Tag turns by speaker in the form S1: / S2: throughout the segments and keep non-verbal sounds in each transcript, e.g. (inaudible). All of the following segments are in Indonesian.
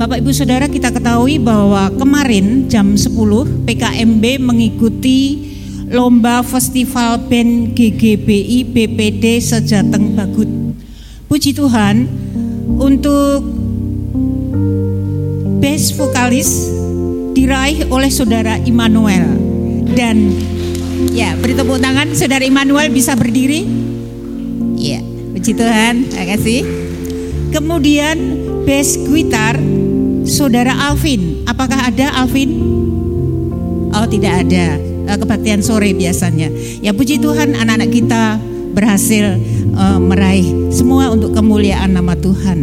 S1: Bapak Ibu Saudara kita ketahui bahwa kemarin jam 10 PKMB mengikuti lomba festival band GGBI BPD Sejateng Bagut. Puji Tuhan untuk best vokalis diraih oleh Saudara Immanuel dan ya beri tepuk tangan Saudara Immanuel bisa berdiri. Ya, puji Tuhan, terima kasih. Kemudian bass gitar Saudara Alvin, apakah ada Alvin? Oh tidak ada, eh, kebaktian sore biasanya. Ya puji Tuhan anak-anak kita berhasil uh, meraih semua untuk kemuliaan nama Tuhan.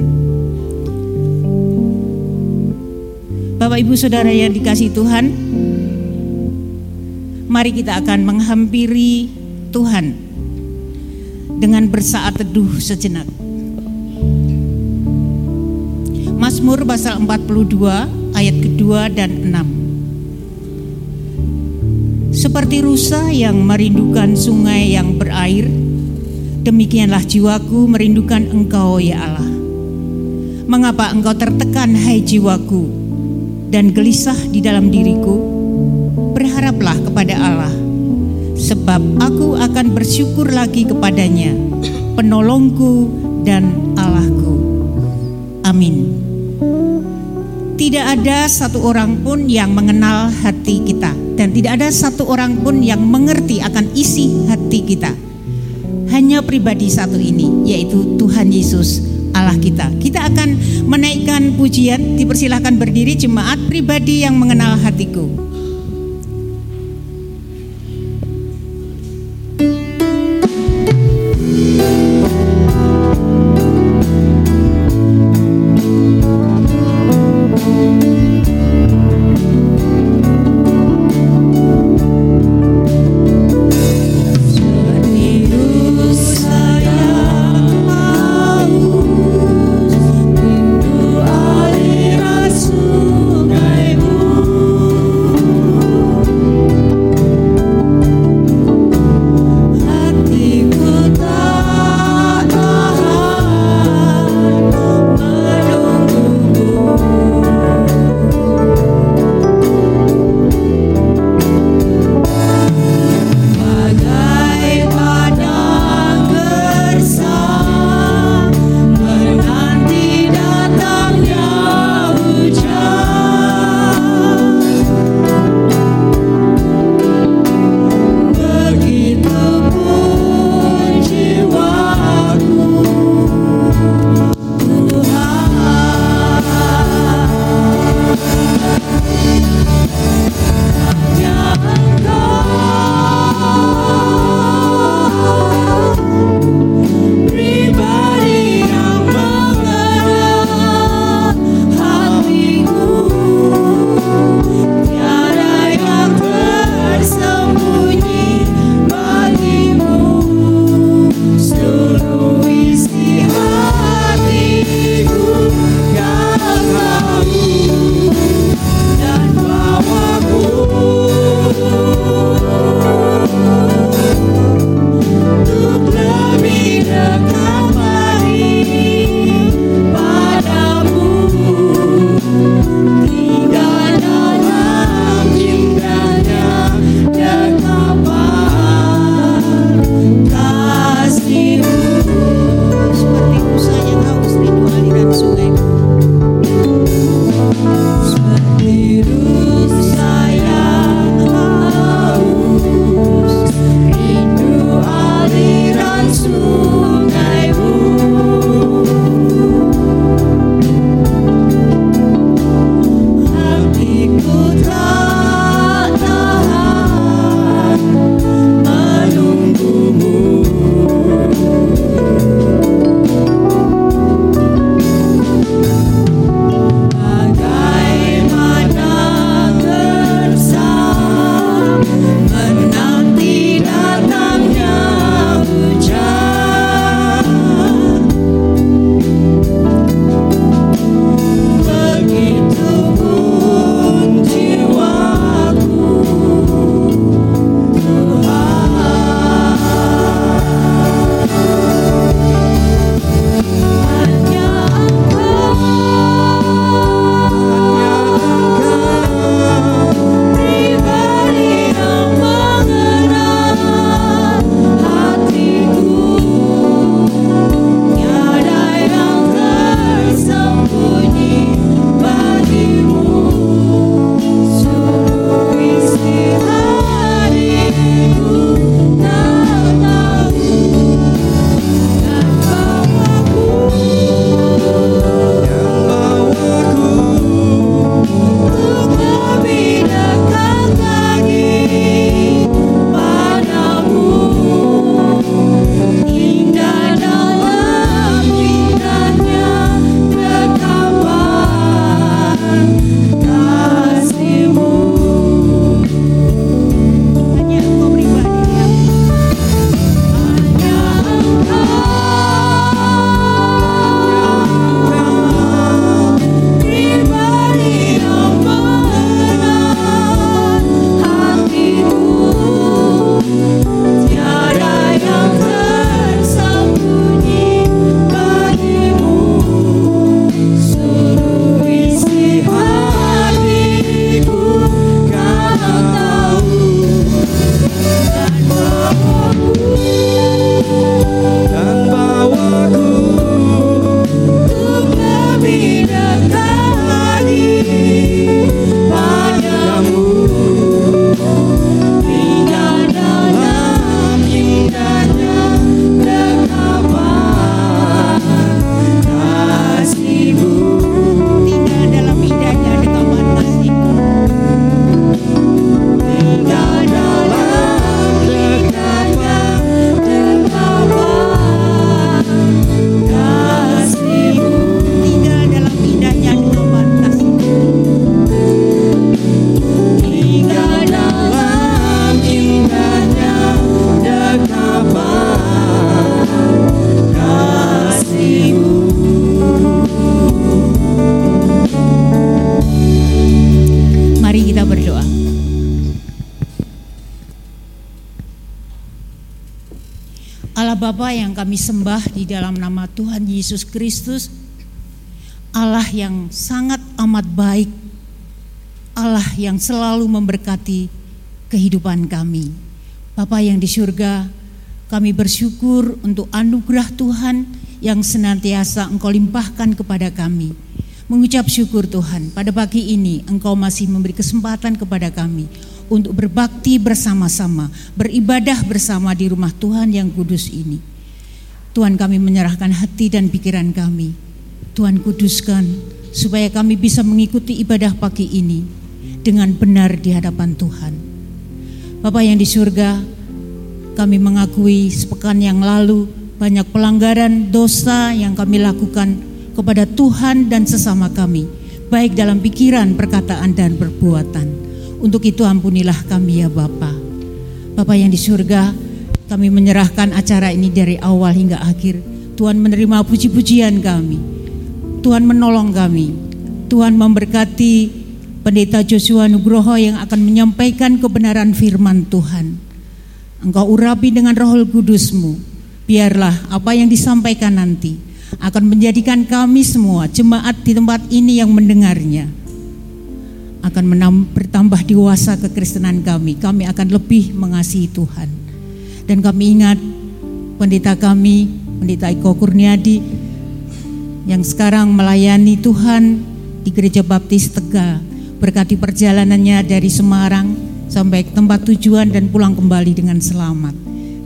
S1: Bapak Ibu Saudara yang dikasih Tuhan, mari kita akan menghampiri Tuhan dengan bersaat teduh sejenak. Mazmur pasal 42 ayat kedua dan 6. Seperti rusa yang merindukan sungai yang berair, demikianlah jiwaku merindukan engkau ya Allah. Mengapa engkau tertekan hai jiwaku dan gelisah di dalam diriku? Berharaplah kepada Allah, sebab aku akan bersyukur lagi kepadanya, penolongku dan Allahku. Amin. Tidak ada satu orang pun yang mengenal hati kita, dan tidak ada satu orang pun yang mengerti akan isi hati kita. Hanya pribadi satu ini, yaitu Tuhan Yesus, Allah kita. Kita akan menaikkan pujian, dipersilahkan berdiri jemaat pribadi yang mengenal hatiku. Sembah di dalam nama Tuhan Yesus Kristus, Allah yang sangat amat baik, Allah yang selalu memberkati kehidupan kami. Bapa yang di surga, kami bersyukur untuk anugerah Tuhan yang senantiasa Engkau limpahkan kepada kami. Mengucap syukur Tuhan, pada pagi ini Engkau masih memberi kesempatan kepada kami untuk berbakti bersama-sama, beribadah bersama di rumah Tuhan yang kudus ini. Tuhan kami menyerahkan hati dan pikiran kami. Tuhan kuduskan supaya kami bisa mengikuti ibadah pagi ini dengan benar di hadapan Tuhan. Bapak yang di surga, kami mengakui sepekan yang lalu banyak pelanggaran dosa yang kami lakukan kepada Tuhan dan sesama kami, baik dalam pikiran, perkataan, dan perbuatan. Untuk itu ampunilah kami ya Bapa. Bapa yang di surga, kami menyerahkan acara ini dari awal hingga akhir. Tuhan menerima puji-pujian kami. Tuhan menolong kami. Tuhan memberkati Pendeta Joshua Nugroho yang akan menyampaikan kebenaran firman Tuhan. Engkau urapi dengan roh kudusmu. Biarlah apa yang disampaikan nanti akan menjadikan kami semua jemaat di tempat ini yang mendengarnya akan bertambah dewasa kekristenan kami. Kami akan lebih mengasihi Tuhan. Dan kami ingat pendeta kami, pendeta Iko Kurniadi, yang sekarang melayani Tuhan di Gereja Baptis Tegak. Berkati perjalanannya dari Semarang sampai ke tempat tujuan dan pulang kembali dengan selamat.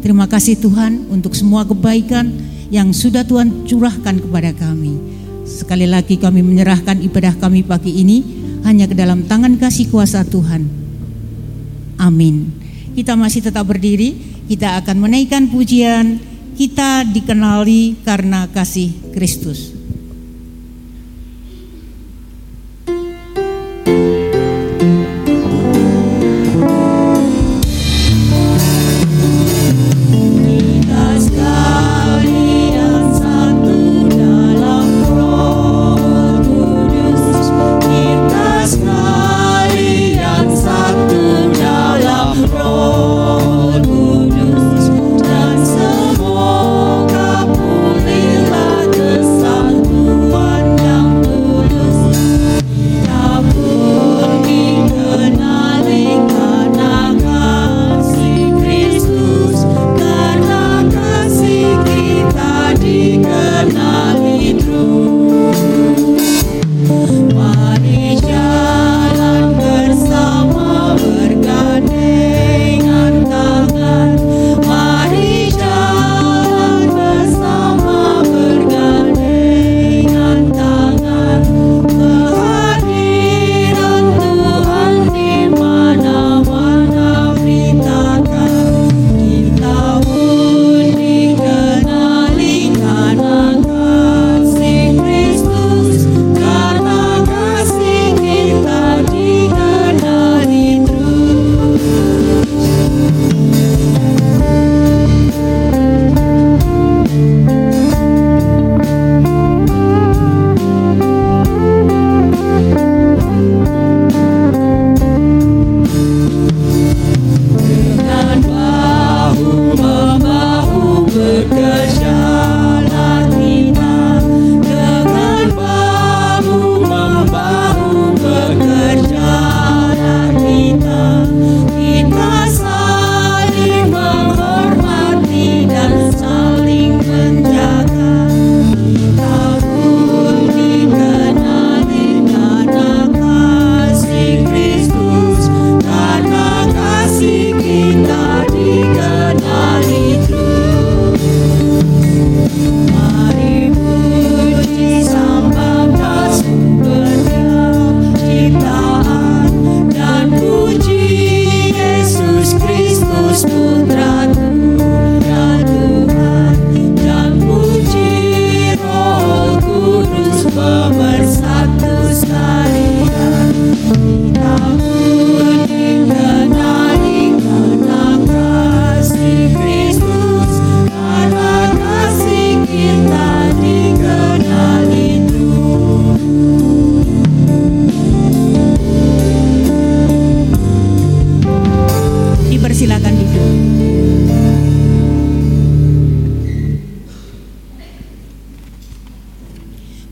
S1: Terima kasih Tuhan untuk semua kebaikan yang sudah Tuhan curahkan kepada kami. Sekali lagi kami menyerahkan ibadah kami pagi ini hanya ke dalam tangan kasih kuasa Tuhan. Amin. Kita masih tetap berdiri, kita akan menaikkan pujian, kita dikenali karena kasih Kristus.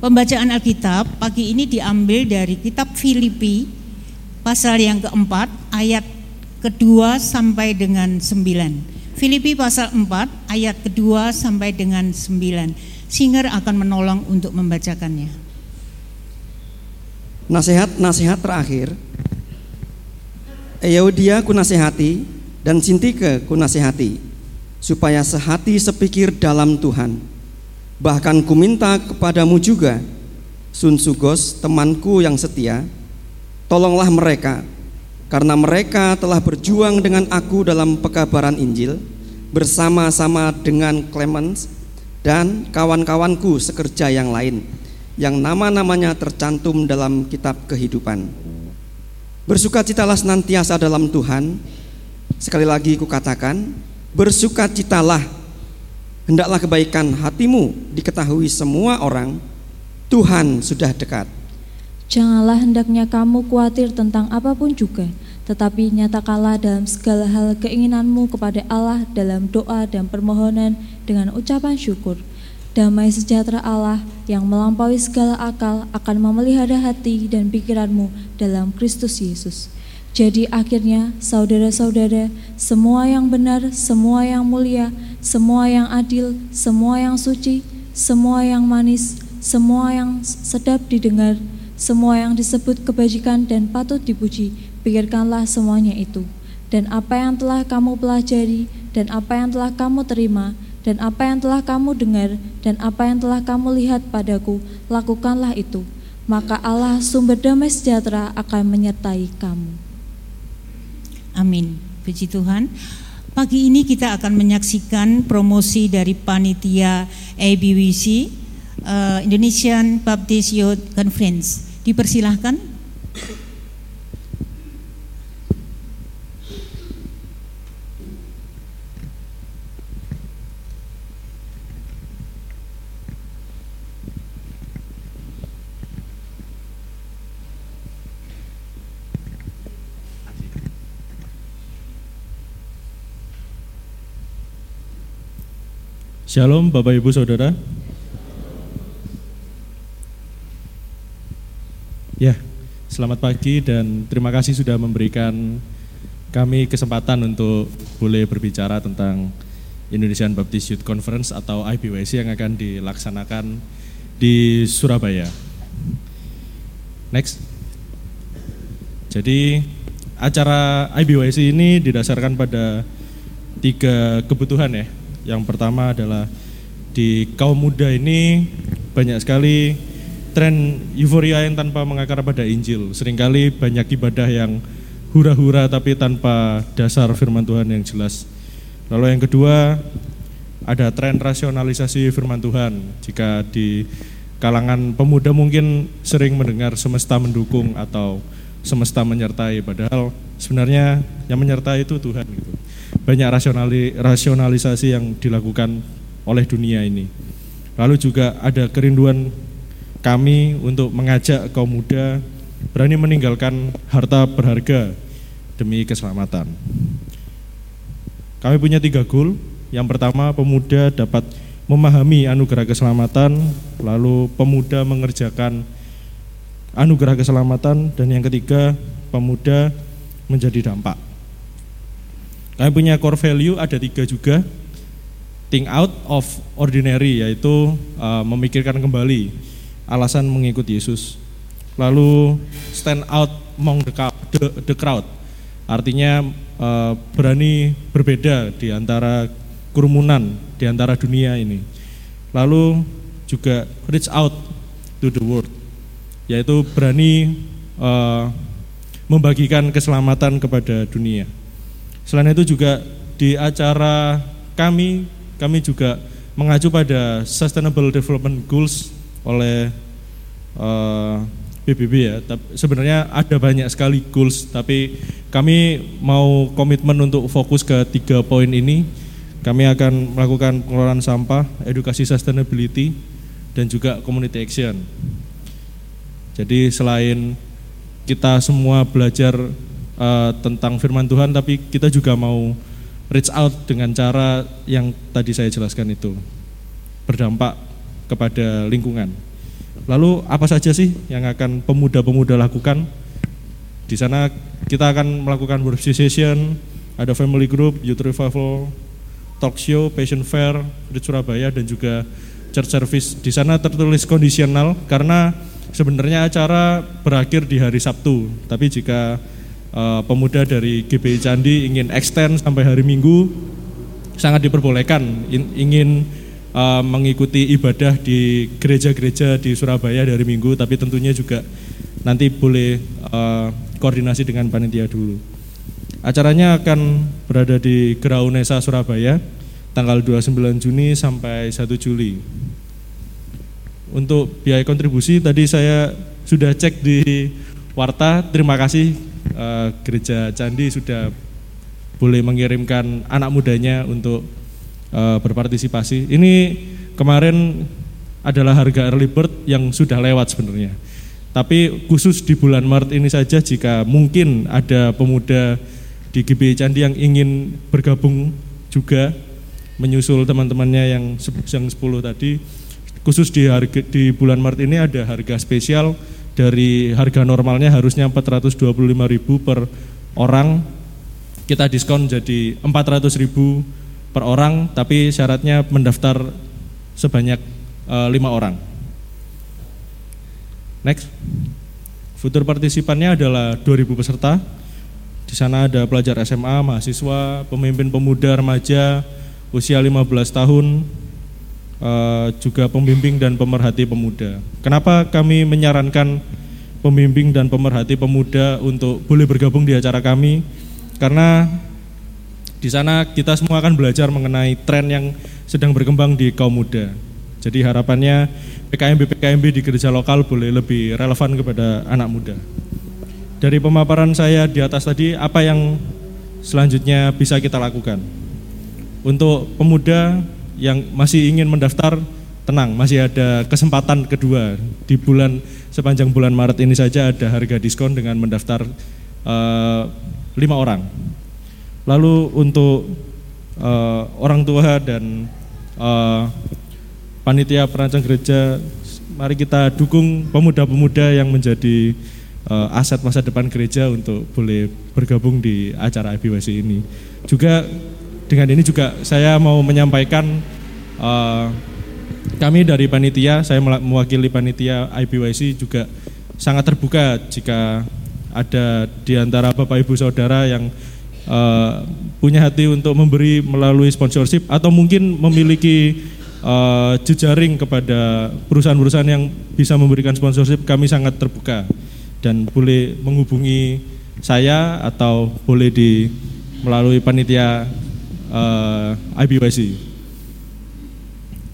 S1: Pembacaan Alkitab pagi ini diambil dari kitab Filipi pasal yang keempat ayat kedua sampai dengan sembilan. Filipi pasal 4 ayat kedua sampai dengan 9. Singer akan menolong untuk membacakannya.
S2: Nasihat-nasihat terakhir. Eudia ku nasihati dan Sintike ku nasihati supaya sehati sepikir dalam Tuhan. Bahkan ku minta kepadamu juga Sun Sugos temanku yang setia, tolonglah mereka karena mereka telah berjuang dengan aku dalam pekabaran Injil bersama-sama dengan Clemens dan kawan-kawanku sekerja yang lain yang nama-namanya tercantum dalam kitab kehidupan. Bersukacitalah senantiasa dalam Tuhan. Sekali lagi kukatakan, bersukacitalah. Hendaklah kebaikan hatimu diketahui semua orang. Tuhan sudah dekat.
S3: Janganlah hendaknya kamu khawatir tentang apa pun juga, tetapi nyatakanlah dalam segala hal keinginanmu kepada Allah dalam doa dan permohonan dengan ucapan syukur. Damai sejahtera Allah yang melampaui segala akal akan memelihara hati dan pikiranmu dalam Kristus Yesus. Jadi akhirnya saudara-saudara, semua yang benar, semua yang mulia, semua yang adil, semua yang suci, semua yang manis, semua yang sedap didengar, semua yang disebut kebajikan dan patut dipuji, pikirkanlah semuanya itu. Dan apa yang telah kamu pelajari, dan apa yang telah kamu terima, dan apa yang telah kamu dengar, dan apa yang telah kamu lihat padaku, lakukanlah itu. Maka Allah sumber damai sejahtera akan menyertai kamu.
S1: Amin. Puji Tuhan. Pagi ini kita akan menyaksikan promosi dari panitia ABWC, uh, eh, Indonesian Baptist Youth Conference. Dipersilahkan.
S4: Shalom Bapak Ibu Saudara. Ya, selamat pagi dan terima kasih sudah memberikan kami kesempatan untuk boleh berbicara tentang Indonesian Baptist Youth Conference atau IBWC yang akan dilaksanakan di Surabaya. Next. Jadi acara IBWC ini didasarkan pada tiga kebutuhan ya. Yang pertama adalah di kaum muda ini banyak sekali tren euforia yang tanpa mengakar pada Injil. Seringkali banyak ibadah yang hura-hura tapi tanpa dasar firman Tuhan yang jelas. Lalu yang kedua, ada tren rasionalisasi firman Tuhan. Jika di kalangan pemuda mungkin sering mendengar semesta mendukung atau semesta menyertai, padahal sebenarnya yang menyertai itu Tuhan gitu. Banyak rasionali, rasionalisasi yang dilakukan oleh dunia ini. Lalu juga ada kerinduan kami untuk mengajak kaum muda berani meninggalkan harta berharga demi keselamatan. Kami punya tiga goal. Yang pertama, pemuda dapat memahami anugerah keselamatan, lalu pemuda mengerjakan anugerah keselamatan, dan yang ketiga, pemuda menjadi dampak. Kami punya core value ada tiga juga, think out of ordinary, yaitu uh, memikirkan kembali alasan mengikut Yesus. Lalu stand out among the, the, the crowd, artinya uh, berani berbeda di antara kerumunan, di antara dunia ini. Lalu juga reach out to the world, yaitu berani uh, membagikan keselamatan kepada dunia. Selain itu juga di acara kami, kami juga mengacu pada Sustainable Development Goals oleh uh, eh, PBB ya. Tapi sebenarnya ada banyak sekali goals, tapi kami mau komitmen untuk fokus ke tiga poin ini. Kami akan melakukan pengelolaan sampah, edukasi sustainability, dan juga community action. Jadi selain kita semua belajar uh, tentang firman Tuhan, tapi kita juga mau reach out dengan cara yang tadi saya jelaskan itu berdampak kepada lingkungan. Lalu apa saja sih yang akan pemuda-pemuda lakukan? Di sana kita akan melakukan worship session, ada family group, youth revival, talk show, passion fair di Surabaya dan juga church service. Di sana tertulis kondisional karena sebenarnya acara berakhir di hari Sabtu. Tapi jika uh, pemuda dari GBI Candi ingin extend sampai hari Minggu, sangat diperbolehkan. In, ingin uh, mengikuti ibadah di gereja-gereja di Surabaya dari Minggu, tapi tentunya juga nanti boleh uh, koordinasi dengan panitia dulu. Acaranya akan berada di Graunesa Surabaya tanggal 29 Juni sampai 1 Juli. Untuk biaya kontribusi tadi saya sudah cek di Warta. Terima kasih uh, Gereja Candi sudah boleh mengirimkan anak mudanya untuk uh, berpartisipasi. Ini kemarin adalah harga early bird yang sudah lewat sebenarnya. Tapi khusus di bulan Maret ini saja jika mungkin ada pemuda di GB Candi yang ingin bergabung juga menyusul teman-temannya yang yang 10 tadi khusus di harga di bulan Maret ini ada harga spesial dari harga normalnya harusnya 425.000 per orang kita diskon jadi 400.000 per orang tapi syaratnya mendaftar sebanyak uh, lima orang Next. Futur partisipannya adalah 2000 peserta. Di sana ada pelajar SMA, mahasiswa, pemimpin pemuda remaja usia 15 tahun, eh, juga pembimbing dan pemerhati pemuda. Kenapa kami menyarankan pembimbing dan pemerhati pemuda untuk boleh bergabung di acara kami? Karena di sana kita semua akan belajar mengenai tren yang sedang berkembang di kaum muda. Jadi harapannya PKMB-PKMB di gereja lokal boleh lebih relevan kepada anak muda. Dari pemaparan saya di atas tadi, apa yang selanjutnya bisa kita lakukan? Untuk pemuda yang masih ingin mendaftar, tenang, masih ada kesempatan kedua di bulan sepanjang bulan Maret ini saja ada harga diskon dengan mendaftar uh, lima orang. Lalu untuk uh, orang tua dan uh, panitia perancang gereja, mari kita dukung pemuda-pemuda yang menjadi uh, aset masa depan gereja untuk boleh bergabung di acara IBWC ini. Juga dengan ini juga saya mau menyampaikan uh, kami dari panitia, saya mewakili panitia IBYC juga sangat terbuka jika ada di antara Bapak Ibu Saudara yang uh, punya hati untuk memberi melalui sponsorship atau mungkin memiliki uh, jejaring kepada perusahaan-perusahaan yang bisa memberikan sponsorship kami sangat terbuka dan boleh menghubungi saya atau boleh di melalui panitia uh, eh, IBYC.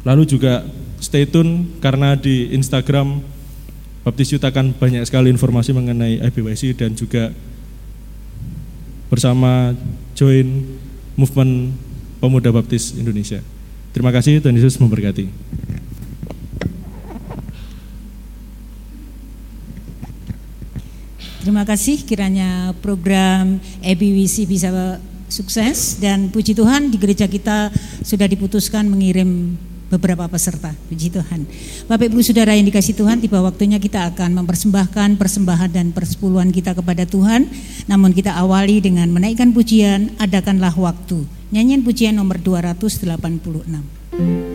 S4: Lalu juga stay tune karena di Instagram Baptis Youth akan banyak sekali informasi mengenai IBYC dan juga bersama join movement Pemuda Baptis Indonesia. Terima kasih Tuhan Yesus memberkati.
S1: Terima kasih kiranya program EBWC bisa sukses dan puji Tuhan di gereja kita sudah diputuskan mengirim beberapa peserta. Puji Tuhan. Bapak Ibu Saudara yang dikasih Tuhan, tiba waktunya kita akan mempersembahkan persembahan dan persepuluhan kita kepada Tuhan. Namun kita awali dengan menaikkan pujian, adakanlah waktu. Nyanyian pujian nomor 286.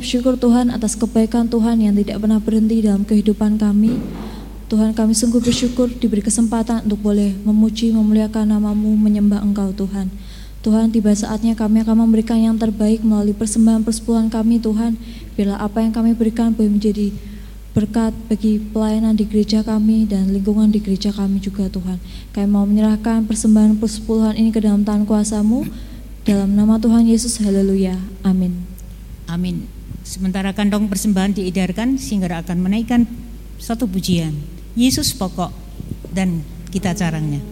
S3: Mengucap syukur Tuhan atas kebaikan Tuhan yang tidak pernah berhenti dalam kehidupan kami. Tuhan kami sungguh bersyukur diberi kesempatan untuk boleh memuji, memuliakan namamu, menyembah Engkau Tuhan. Tuhan tiba saatnya kami akan memberikan yang terbaik melalui persembahan persepuluhan kami Tuhan. Bila apa yang kami berikan boleh menjadi berkat bagi pelayanan di gereja kami dan lingkungan di gereja kami juga Tuhan. Kami mau menyerahkan persembahan persepuluhan ini ke dalam tangan kuasamu. Dalam nama Tuhan Yesus, haleluya, amin.
S1: Sementara kantong persembahan diedarkan sehingga akan menaikkan satu pujian. Yesus pokok dan kita carangnya.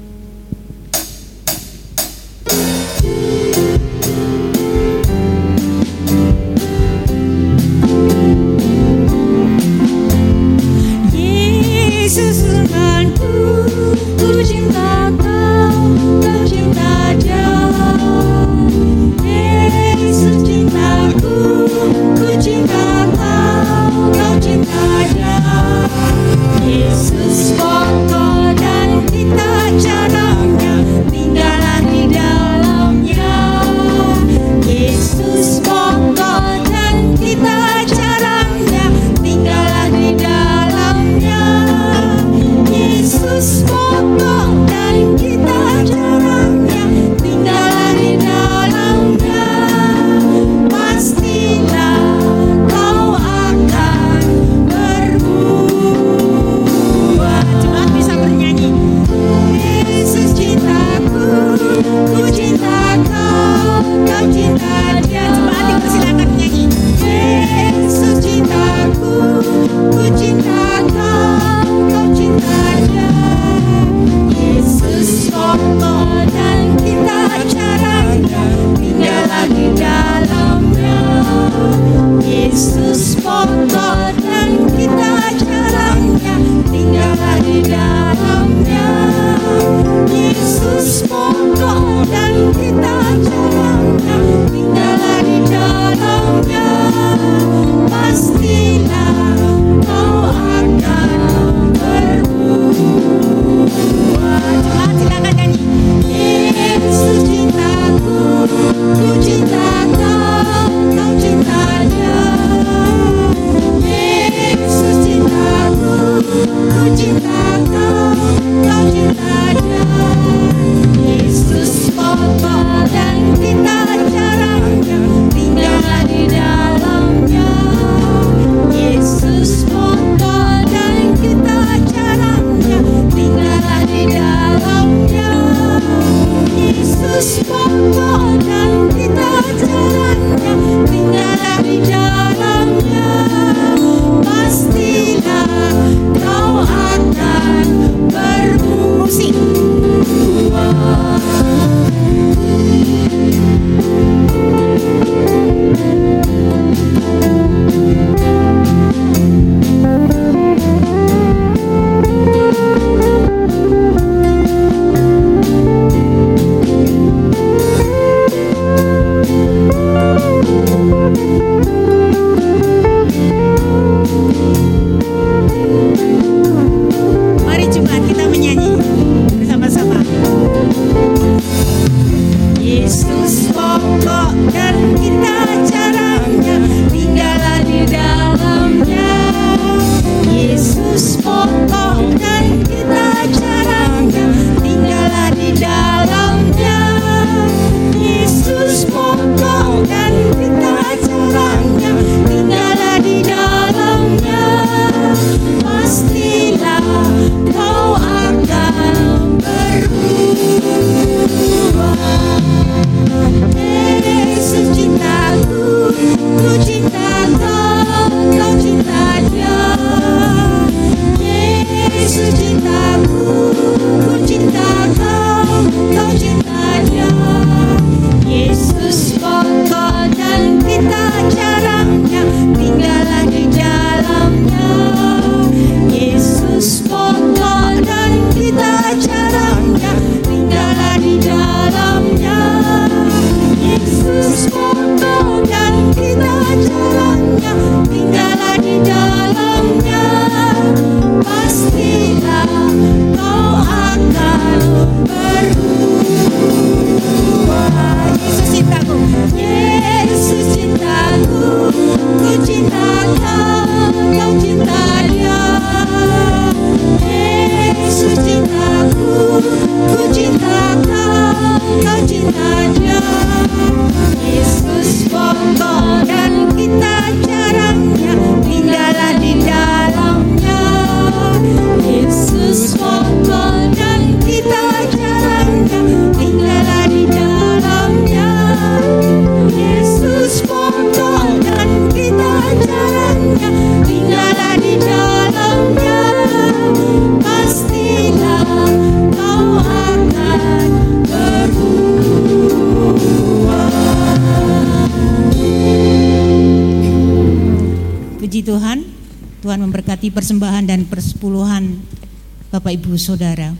S1: Bapak Ibu Saudara.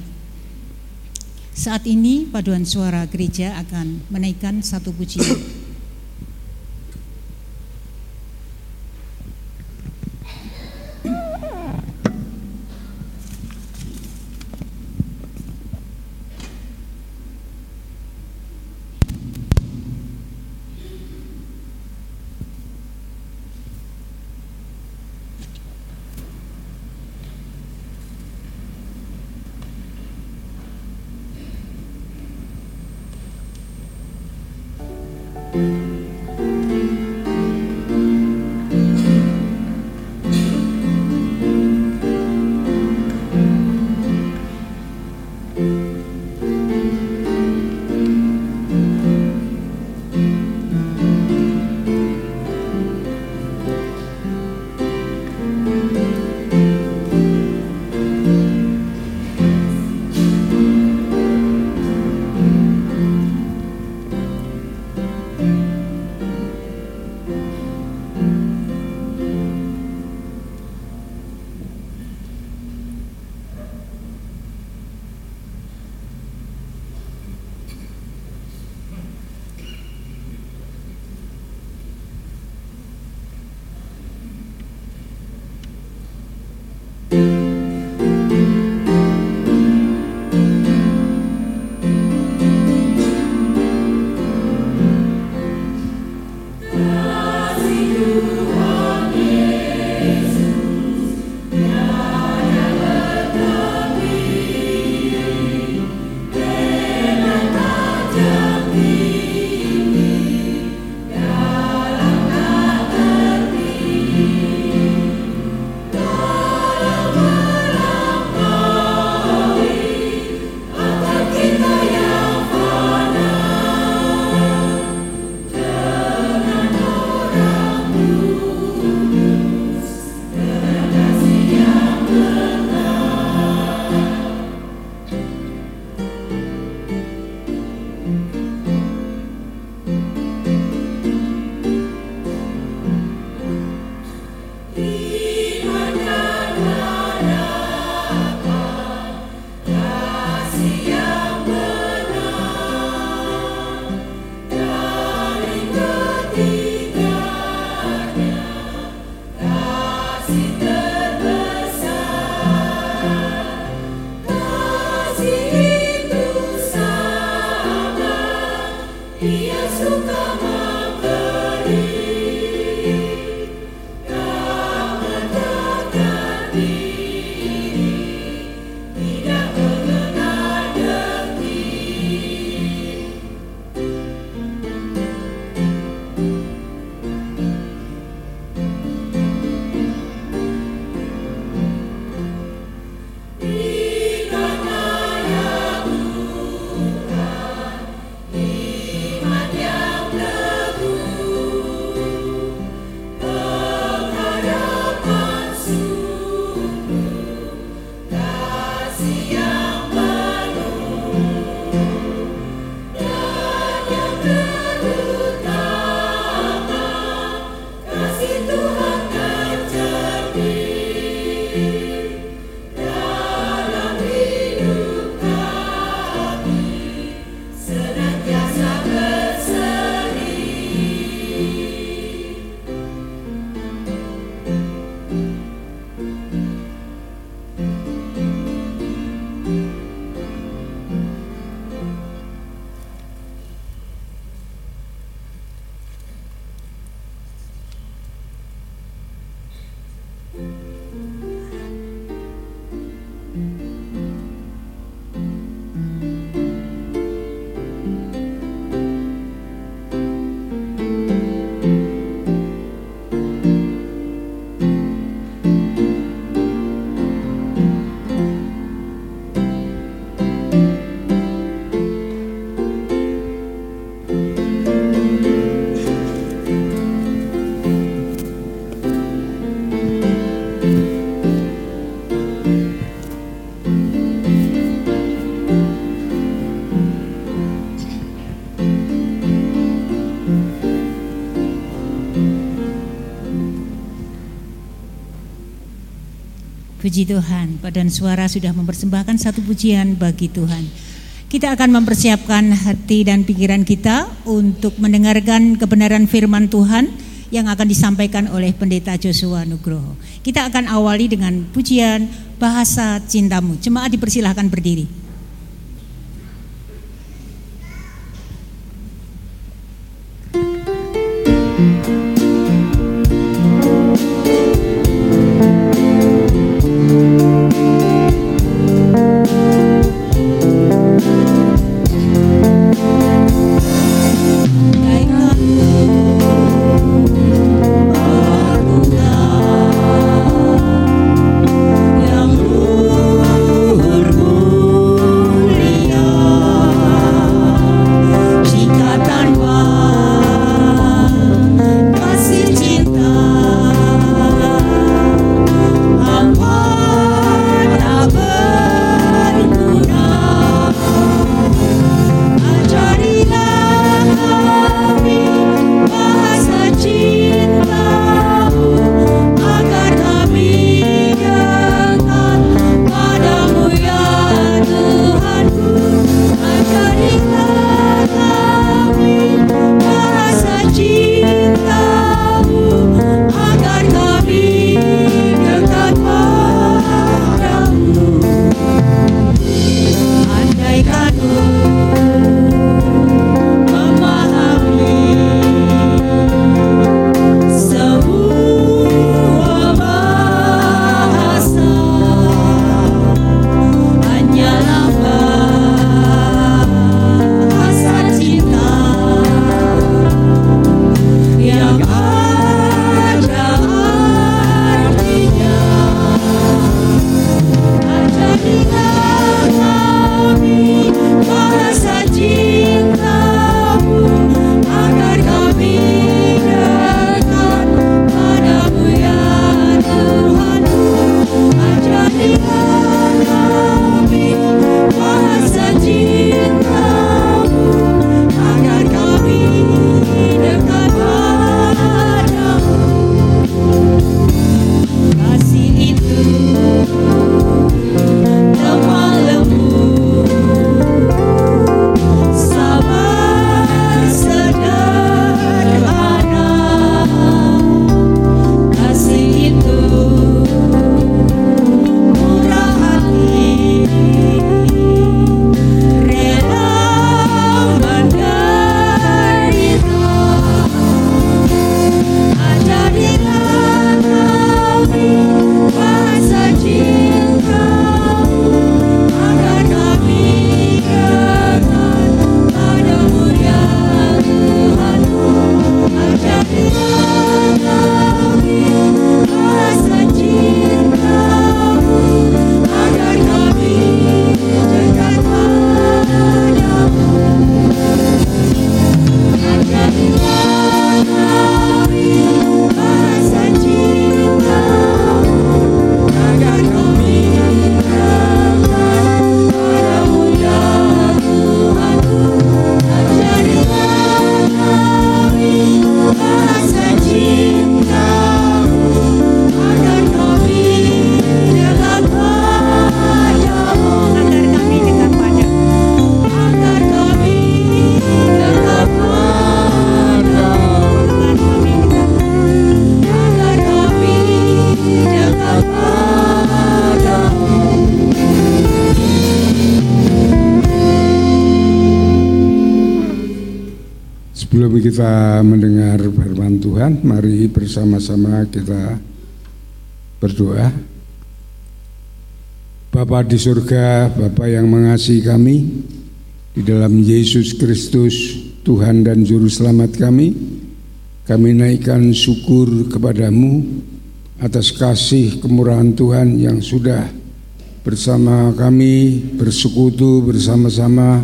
S1: Saat ini paduan suara gereja akan menaikkan satu pujian. Puji Tuhan, padan suara sudah mempersembahkan satu pujian bagi Tuhan. Kita akan mempersiapkan hati dan pikiran kita untuk mendengarkan kebenaran firman Tuhan yang akan disampaikan oleh Pendeta Joshua Nugroho. Kita akan awali dengan pujian bahasa cintamu. Jemaat dipersilahkan berdiri.
S5: Mari bersama-sama kita berdoa. Bapa di surga, Bapa yang mengasihi kami, di dalam Yesus Kristus, Tuhan dan Juru Selamat kami, kami naikkan syukur kepadamu atas kasih kemurahan Tuhan yang sudah bersama kami bersekutu bersama-sama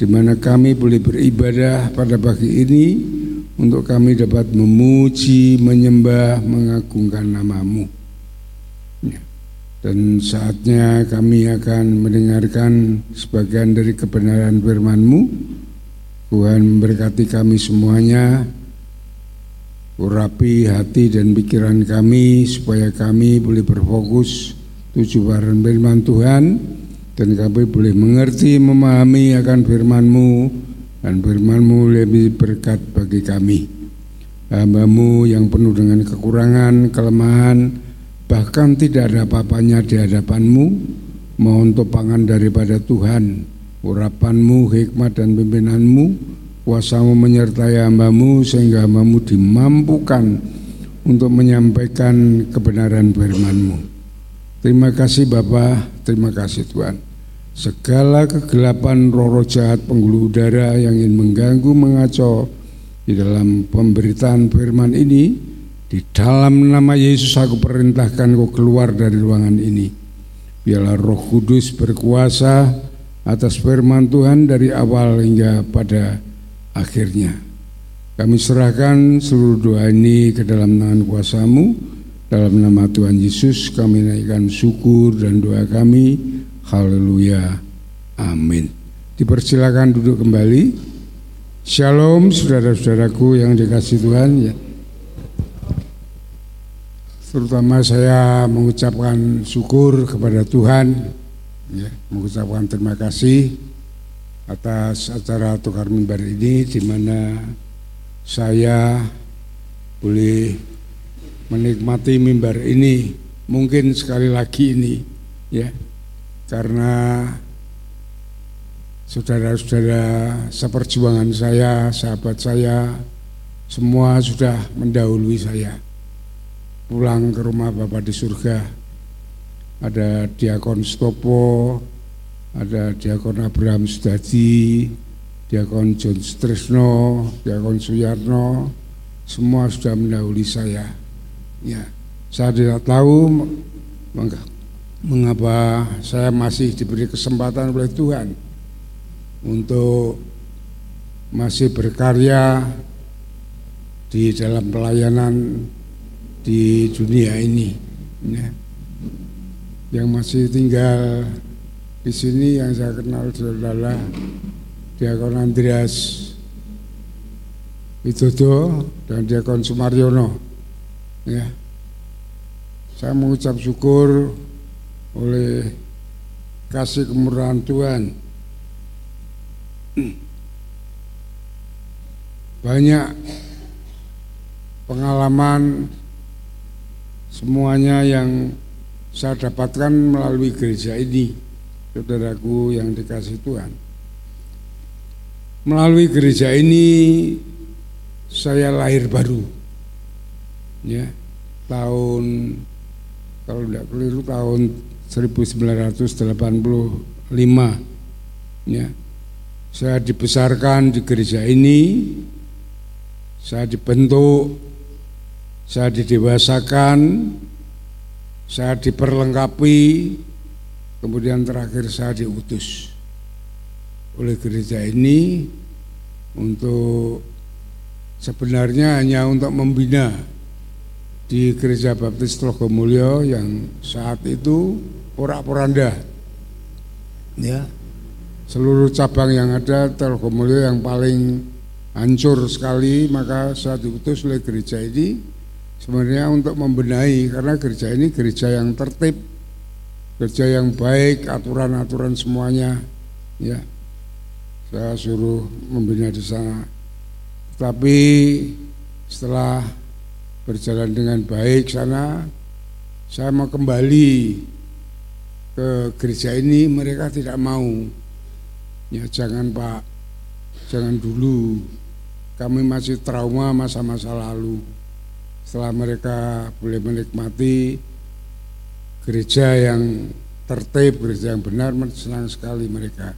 S5: di mana kami boleh beribadah pada pagi ini untuk kami dapat memuji, menyembah, mengagungkan namamu. Ya. Dan saatnya kami akan mendengarkan sebagian dari kebenaran firman-Mu. Tuhan memberkati kami semuanya, urapi hati dan pikiran kami supaya kami boleh berfokus tujuan firman Tuhan dan kami boleh mengerti memahami akan firman-Mu dan firman-Mu lebih berkat bagi kami hambamu yang penuh dengan kekurangan, kelemahan bahkan tidak ada apa-apanya di hadapanmu mohon topangan daripada Tuhan urapanmu, hikmat dan pimpinanmu kuasamu menyertai hambamu sehingga hambamu dimampukan untuk menyampaikan kebenaran firman-Mu. Terima kasih Bapak, terima kasih Tuhan. Segala kegelapan roh-roh jahat penggulu udara yang ingin mengganggu, mengacau di dalam pemberitaan firman ini, di dalam nama Yesus aku perintahkan kau keluar dari ruangan ini. Biarlah roh kudus berkuasa atas firman Tuhan dari awal hingga pada akhirnya. Kami serahkan seluruh doa ini ke dalam tangan kuasamu, dalam nama Tuhan Yesus kami naikkan syukur dan doa kami. Haleluya. Amin. Dipersilakan duduk kembali. Shalom saudara-saudaraku yang dikasih Tuhan ya. Terutama saya mengucapkan syukur kepada Tuhan ya, mengucapkan terima kasih atas acara tukar mimbar ini di mana saya boleh menikmati mimbar ini mungkin sekali lagi ini ya karena saudara-saudara seperjuangan saya, sahabat saya semua sudah mendahului saya. Pulang ke rumah Bapak di surga. Ada Diakon Stopo ada Diakon Abraham Sudadi Diakon John Stresno Diakon Suyarno semua sudah mendahului saya. Ya, saya tidak tahu mengapa saya masih diberi kesempatan oleh Tuhan untuk masih berkarya di dalam pelayanan di dunia ini. Ya. Yang masih tinggal di sini yang saya kenal adalah Diakon Andreas Widodo dan Diakon Sumaryono ya saya mengucap syukur oleh kasih kemurahan Tuhan. Banyak pengalaman semuanya yang saya dapatkan melalui gereja ini saudaraku yang dikasih Tuhan. Melalui gereja ini saya lahir baru ya. Tahun kalau tidak keliru tahun 1985 ya. Saya dibesarkan di gereja ini saya dibentuk saya didewasakan saya diperlengkapi kemudian terakhir saya diutus oleh gereja ini untuk sebenarnya hanya untuk membina di Gereja Baptis Trogomulyo yang saat itu porak-poranda. Ya. Seluruh cabang yang ada Trogomulyo yang paling hancur sekali maka saya diutus oleh gereja ini sebenarnya untuk membenahi karena gereja ini gereja yang tertib, gereja yang baik, aturan-aturan semuanya ya. Saya suruh membina di sana. Tapi setelah berjalan dengan baik sana saya mau kembali ke gereja ini mereka tidak mau. Ya jangan pak. Jangan dulu. Kami masih trauma masa-masa lalu. Setelah mereka boleh menikmati gereja yang tertib gereja yang benar senang sekali mereka.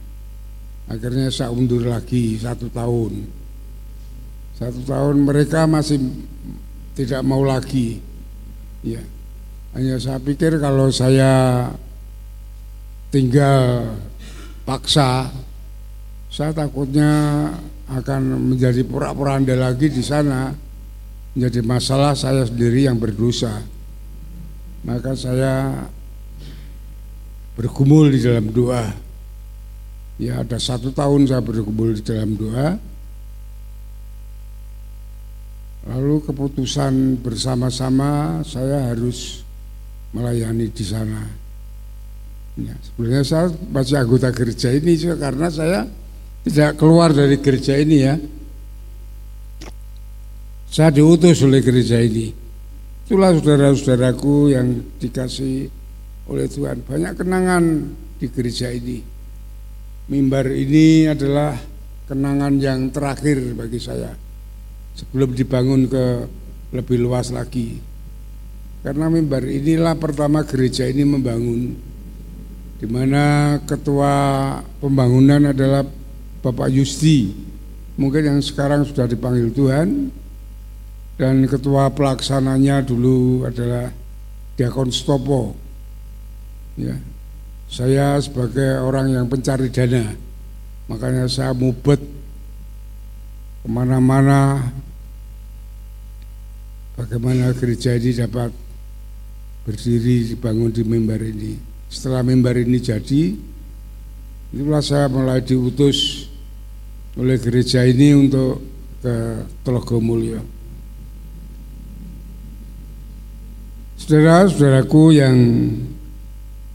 S5: Akhirnya saya undur lagi satu tahun. Satu tahun mereka masih tidak mau lagi. Ya. Hanya saya pikir kalau saya tinggal paksa, saya takutnya akan menjadi pura-puranda lagi di sana, menjadi masalah saya sendiri yang berdosa. Maka saya bergumul di dalam doa. Ya ada satu tahun saya bergumul di dalam doa Lalu keputusan bersama-sama saya harus melayani di sana. Ya, sebenarnya saya masih anggota gereja ini karena saya tidak keluar dari gereja ini ya. Saya diutus oleh gereja ini. Itulah saudara-saudaraku yang dikasih oleh Tuhan. Banyak kenangan di gereja ini. Mimbar ini adalah kenangan yang terakhir bagi saya. Sebelum dibangun ke lebih luas lagi. Karena mimbar inilah pertama gereja ini membangun di mana ketua pembangunan adalah Bapak Yusti, mungkin yang sekarang sudah dipanggil Tuhan, dan ketua pelaksananya dulu adalah Diakon Stopo. Ya, saya sebagai orang yang pencari dana, makanya saya mubet ke mana-mana bagaimana gereja ini dapat berdiri dibangun di mimbar ini. Setelah mimbar ini jadi, itulah saya mulai diutus oleh gereja ini untuk ke Telogomulyo. Saudara-saudaraku yang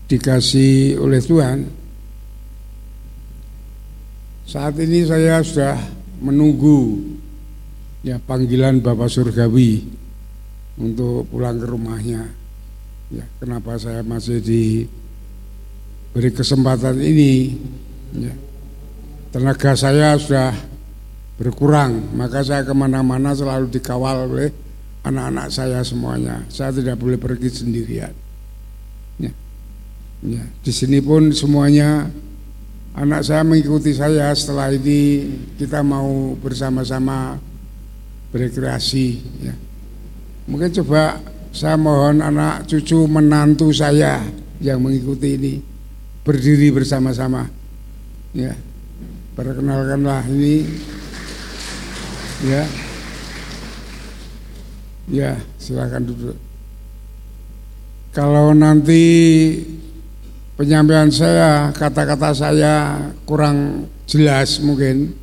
S5: dikasih oleh Tuhan, saat ini saya sudah menunggu ya panggilan Bapak Surgawi untuk pulang ke rumahnya. Ya, kenapa saya masih di beri kesempatan ini ya, tenaga saya sudah berkurang maka saya ke mana-mana selalu dikawal oleh anak-anak saya semuanya saya tidak boleh pergi sendirian ya. Ya. di sini pun semuanya anak saya mengikuti saya setelah ini kita mau bersama-sama berkreasi ya. mungkin coba saya mohon anak cucu menantu saya yang mengikuti ini berdiri bersama-sama. Ya. Perkenalkanlah ini ya. Ya, silakan duduk. Kalau nanti penyampaian saya, kata-kata saya kurang jelas mungkin,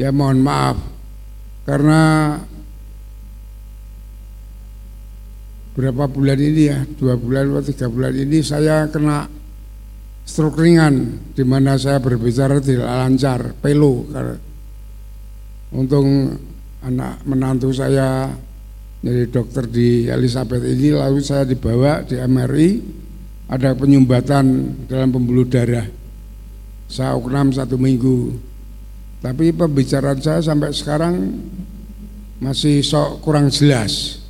S5: ya mohon maaf. Karena berapa bulan ini ya, dua bulan atau tiga bulan ini saya kena stroke ringan di mana saya berbicara tidak lancar, pelu. Untung anak menantu saya jadi dokter di Elizabeth ini lalu saya dibawa di MRI ada penyumbatan dalam pembuluh darah. Saya uknam satu minggu. Tapi pembicaraan saya sampai sekarang masih sok kurang jelas.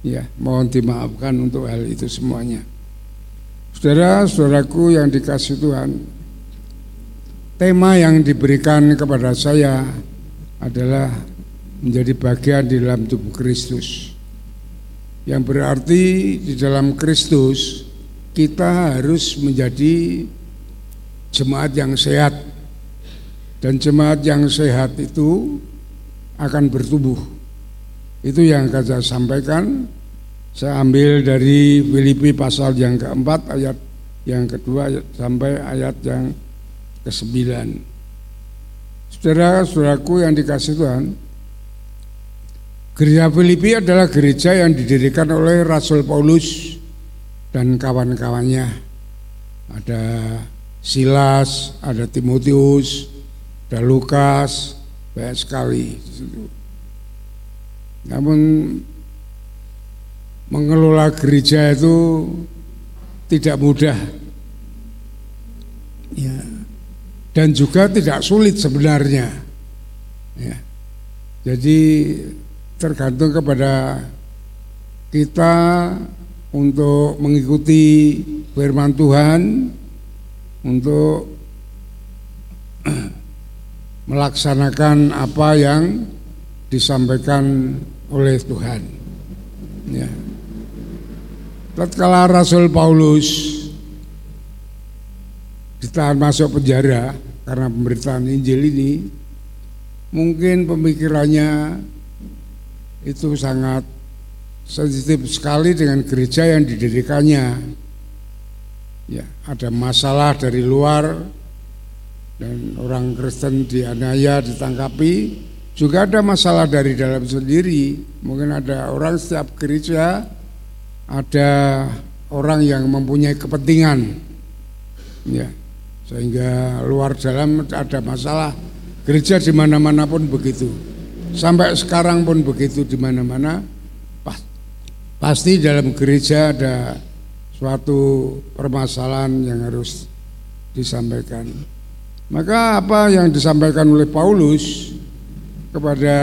S5: Ya mohon dimaafkan untuk hal itu semuanya Saudara-saudaraku yang dikasih Tuhan, tema yang diberikan kepada saya adalah menjadi bagian di dalam tubuh Kristus. Yang berarti di dalam Kristus kita harus menjadi jemaat yang sehat. Dan jemaat yang sehat itu akan bertumbuh. Itu yang akan saya sampaikan saya ambil dari Filipi pasal yang keempat ayat yang kedua sampai ayat yang kesembilan. Saudara-saudaraku yang dikasih Tuhan, Gereja Filipi adalah gereja yang didirikan oleh Rasul Paulus dan kawan-kawannya. Ada Silas, ada Timotius, ada Lukas, banyak sekali. Namun mengelola gereja itu tidak mudah. Ya. Dan juga tidak sulit sebenarnya. Ya. Jadi tergantung kepada kita untuk mengikuti firman Tuhan untuk (clears throat) melaksanakan apa yang disampaikan oleh Tuhan. Ya. Tatkala Rasul Paulus ditahan masuk penjara karena pemberitaan Injil ini, mungkin pemikirannya itu sangat sensitif sekali dengan gereja yang didirikannya. Ya, ada masalah dari luar dan orang Kristen dianiaya, ditangkapi, juga ada masalah dari dalam sendiri. Mungkin ada orang setiap gereja ada orang yang mempunyai kepentingan Ya. Sehingga luar dalam ada masalah. Gereja di mana-mana pun begitu. Sampai sekarang pun begitu di mana-mana. Pasti dalam gereja ada suatu permasalahan yang harus disampaikan. Maka apa yang disampaikan oleh Paulus kepada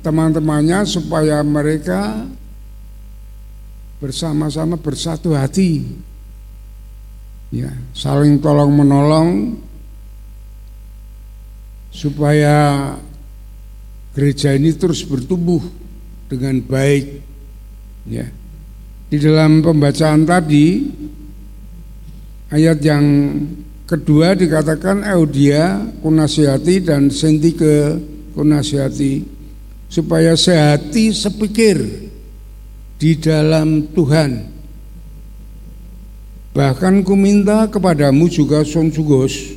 S5: teman-temannya supaya mereka bersama-sama bersatu hati. Ya saling tolong menolong supaya gereja ini terus bertumbuh dengan baik. Ya. Di dalam pembacaan tadi ayat yang kedua dikatakan Eudia kunasihati dan Sentike kunasihati supaya sehati sepikir di dalam Tuhan. Bahkan ku minta kepadamu juga Son Sugos,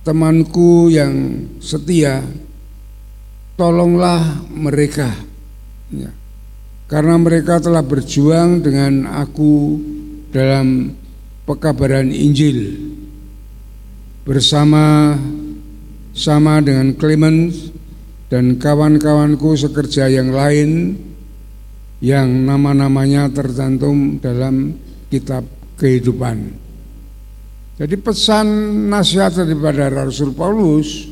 S5: temanku yang setia, tolonglah mereka. Ya. Karena mereka telah berjuang dengan aku dalam pekabaran Injil bersama sama dengan Clemens dan kawan-kawanku sekerja yang lain yang nama-namanya tercantum dalam kitab kehidupan. Jadi pesan nasihat daripada Rasul Paulus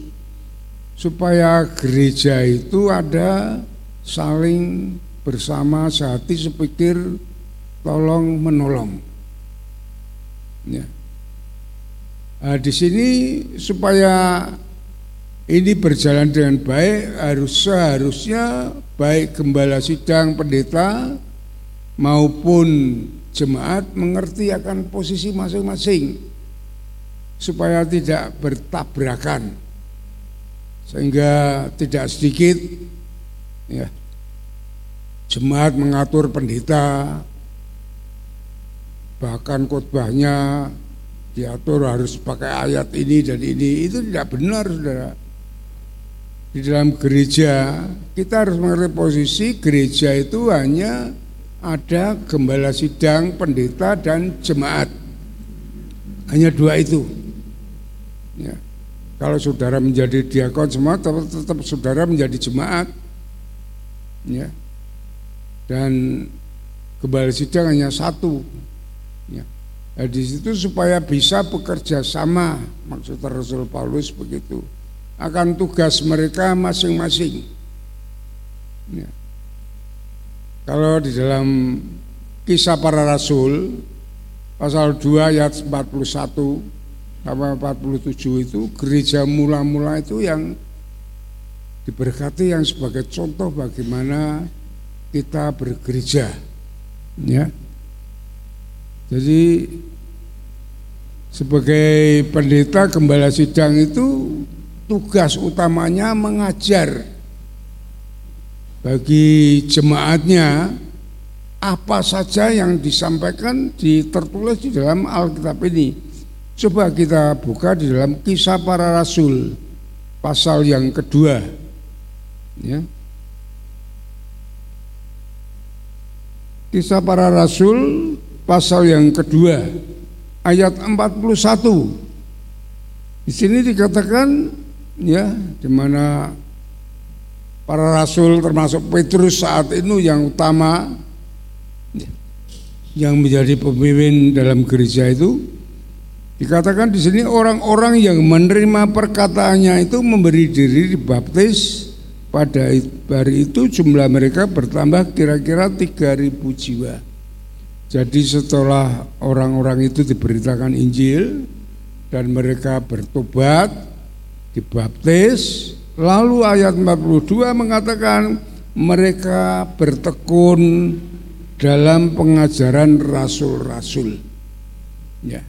S5: supaya gereja itu ada saling bersama sehati sepikir tolong menolong. Ya. Nah, di sini supaya ini berjalan dengan baik harus seharusnya baik gembala sidang pendeta maupun jemaat mengerti akan posisi masing-masing supaya tidak bertabrakan sehingga tidak sedikit ya jemaat mengatur pendeta bahkan khotbahnya diatur harus pakai ayat ini dan ini. Itu tidak benar saudara di dalam gereja kita harus mengerti posisi gereja itu hanya ada gembala sidang, pendeta dan jemaat. Hanya dua itu. Ya. Kalau saudara menjadi diakon semua tetap, tetap saudara menjadi jemaat. Ya. Dan gembala sidang hanya satu. Ya. Nah, di situ supaya bisa bekerja sama maksud Rasul Paulus begitu akan tugas mereka masing-masing. Ya. Kalau di dalam kisah para rasul pasal 2 ayat 41 sampai 47 itu gereja mula-mula itu yang diberkati yang sebagai contoh bagaimana kita bergereja. Ya. Jadi sebagai pendeta gembala sidang itu tugas utamanya mengajar bagi jemaatnya apa saja yang disampaikan di tertulis di dalam Alkitab ini. Coba kita buka di dalam kisah para rasul pasal yang kedua. Ya. Kisah para rasul pasal yang kedua ayat 41. Di sini dikatakan ya di mana para rasul termasuk Petrus saat itu yang utama ya, yang menjadi pemimpin dalam gereja itu dikatakan di sini orang-orang yang menerima perkataannya itu memberi diri dibaptis pada hari itu jumlah mereka bertambah kira-kira 3000 jiwa. Jadi setelah orang-orang itu diberitakan Injil dan mereka bertobat, dibaptis lalu ayat 42 mengatakan mereka bertekun dalam pengajaran rasul-rasul. Ya.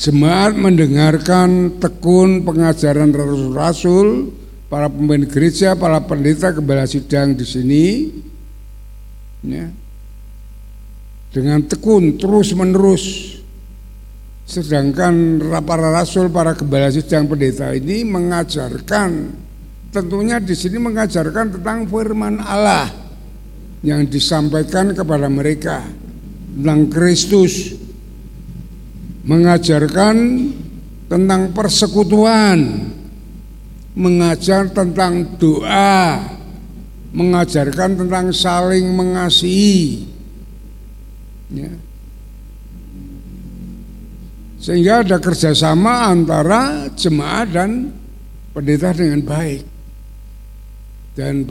S5: Jemaat mendengarkan tekun pengajaran rasul-rasul para pemimpin gereja para pendeta kembali sidang di sini. Ya. Dengan tekun terus menerus Sedangkan para rasul, para gembala sidang pendeta ini mengajarkan, tentunya di sini mengajarkan tentang firman Allah yang disampaikan kepada mereka tentang Kristus. mengajarkan tentang persekutuan, mengajar tentang doa, mengajarkan tentang saling mengasihi. Ya. Sehingga ada kerjasama antara jemaat dan pendeta dengan baik. Dan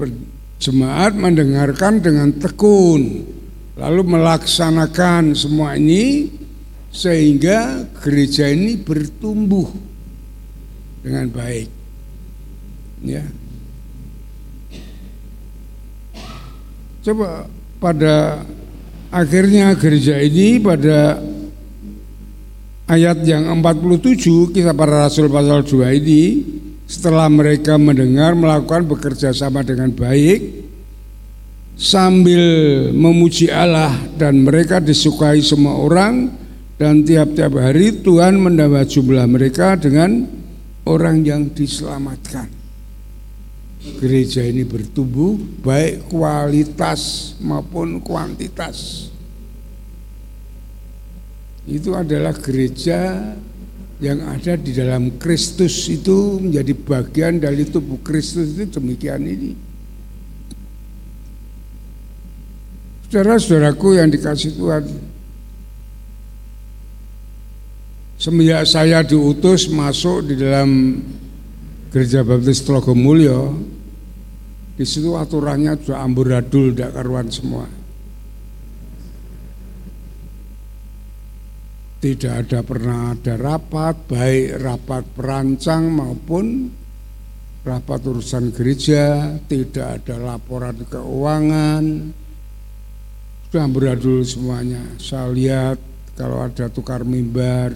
S5: jemaat mendengarkan dengan tekun, lalu melaksanakan semua ini sehingga gereja ini bertumbuh dengan baik. Ya. Coba pada akhirnya gereja ini pada ayat yang 47 kisah para rasul pasal 2 ini setelah mereka mendengar melakukan bekerja sama dengan baik sambil memuji Allah dan mereka disukai semua orang dan tiap-tiap hari Tuhan menambah jumlah mereka dengan orang yang diselamatkan. Gereja ini bertumbuh baik kualitas maupun kuantitas. Itu adalah gereja yang ada di dalam Kristus itu menjadi bagian dari tubuh Kristus itu demikian ini. Saudara-saudaraku yang dikasih Tuhan, Semenjak saya diutus masuk di dalam Gereja Baptis Mulyo, di situ aturannya sudah amburadul, tidak karuan semua. Tidak ada pernah ada rapat, baik rapat perancang maupun rapat urusan gereja, tidak ada laporan keuangan, sudah amburadul semuanya. Saya lihat kalau ada tukar mimbar,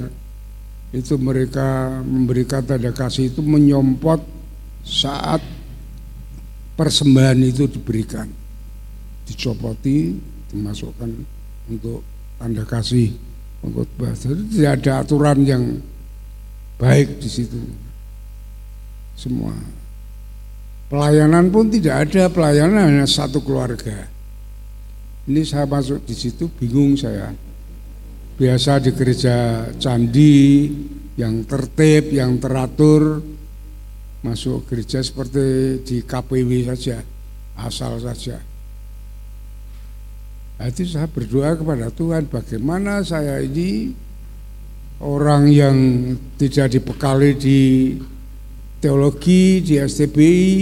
S5: itu mereka memberikan tanda kasih itu menyompot saat persembahan itu diberikan. Dicopoti dimasukkan untuk tanda kasih untuk bahasa tidak ada aturan yang baik di situ. Semua. Pelayanan pun tidak ada. Pelayanan hanya satu keluarga. Ini saya masuk di situ bingung saya. Biasa di gereja candi yang tertib, yang teratur masuk gereja seperti di KPW saja, asal saja. Itu saya berdoa kepada Tuhan bagaimana saya ini orang yang tidak dibekali di teologi di STBI,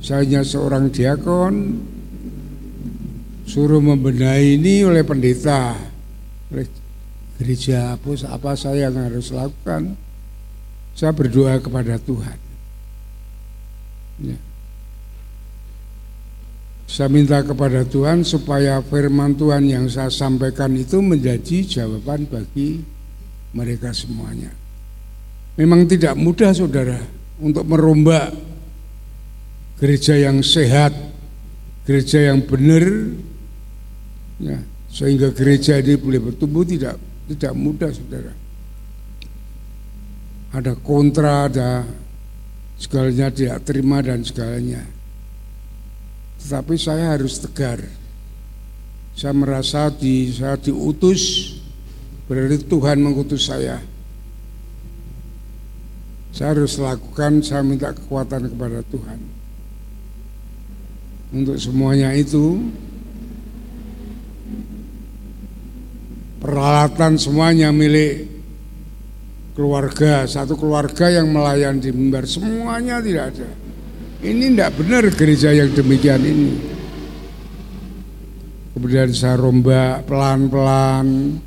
S5: saya hanya seorang diakon, suruh membenahi ini oleh pendeta, oleh gereja apa, apa saya yang harus lakukan saya berdoa kepada Tuhan ya. Saya minta kepada Tuhan supaya firman Tuhan yang saya sampaikan itu menjadi jawaban bagi mereka semuanya memang tidak mudah saudara untuk merombak gereja yang sehat gereja yang benar ya, sehingga gereja ini boleh bertumbuh tidak tidak mudah saudara. Ada kontra, ada segalanya tidak terima dan segalanya. Tetapi saya harus tegar. Saya merasa di saya diutus berarti Tuhan mengutus saya. Saya harus lakukan, saya minta kekuatan kepada Tuhan. Untuk semuanya itu peralatan semuanya milik keluarga, satu keluarga yang melayan di mimbar semuanya tidak ada. Ini tidak benar gereja yang demikian ini. Kemudian saya rombak pelan-pelan,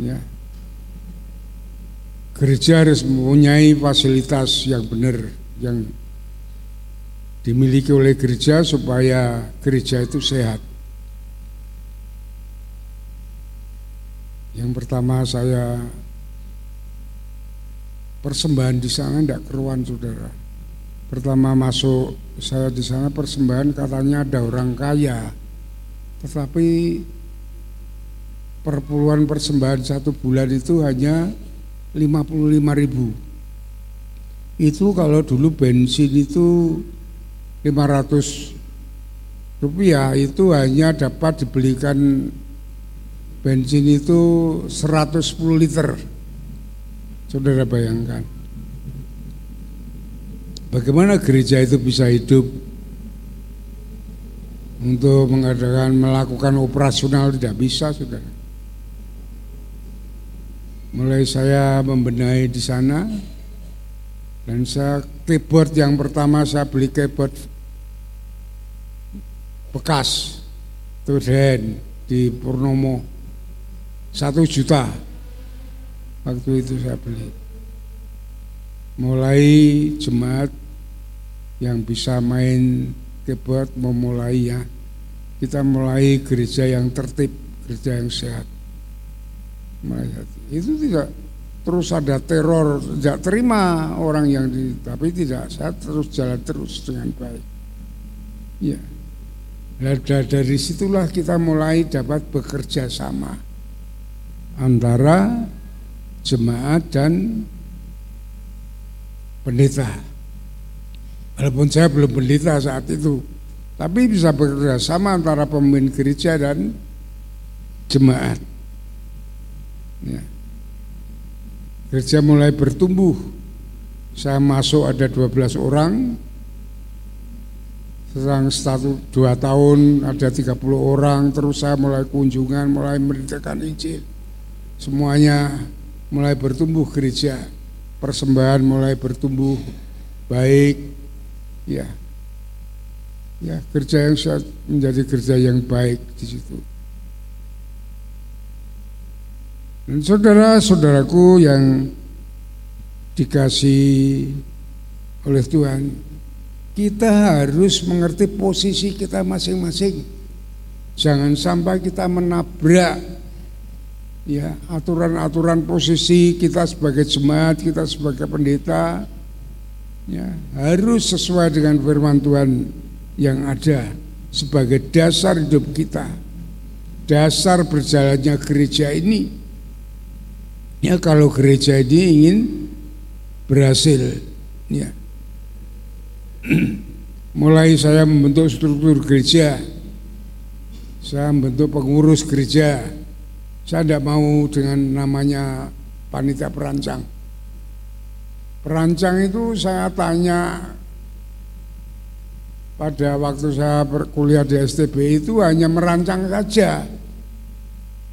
S5: ya. Gereja harus mempunyai fasilitas yang benar, yang dimiliki oleh gereja supaya gereja itu sehat. Yang pertama saya persembahan di sana tidak keruan saudara. Pertama masuk saya di sana persembahan katanya ada orang kaya, tetapi perpuluhan persembahan satu bulan itu hanya 55 ribu. Itu kalau dulu bensin itu 500 rupiah itu hanya dapat dibelikan bensin itu 110 liter. Saudara bayangkan. Bagaimana gereja itu bisa hidup untuk mengadakan melakukan operasional? Tidak bisa, saudara. Mulai saya membenahi di sana dan saya keyboard yang pertama saya beli keyboard bekas third di Purnomo. Satu juta waktu itu saya beli. Mulai jemaat yang bisa main keyboard memulai ya. Kita mulai gereja yang tertib gereja yang sehat. Itu tidak terus ada teror tidak terima orang yang di tapi tidak saya terus jalan terus dengan baik. Ya. Nah, dari situlah kita mulai dapat bekerja sama antara jemaat dan pendeta. Walaupun saya belum pendeta saat itu, tapi bisa bekerja sama antara pemimpin gereja dan jemaat. Ya. Gereja mulai bertumbuh. Saya masuk ada 12 orang, selang satu dua tahun ada 30 orang terus saya mulai kunjungan mulai memberitakan Injil semuanya mulai bertumbuh gereja persembahan mulai bertumbuh baik ya ya kerja yang menjadi kerja yang baik di situ dan saudara-saudaraku yang dikasih oleh Tuhan kita harus mengerti posisi kita masing-masing. Jangan sampai kita menabrak ya aturan-aturan posisi kita sebagai jemaat, kita sebagai pendeta ya harus sesuai dengan firman Tuhan yang ada sebagai dasar hidup kita. Dasar berjalannya gereja ini. Ya kalau gereja ini ingin berhasil ya (clears throat) mulai saya membentuk struktur gereja saya membentuk pengurus gereja saya tidak mau dengan namanya panitia perancang perancang itu saya tanya pada waktu saya berkuliah di STB itu hanya merancang saja.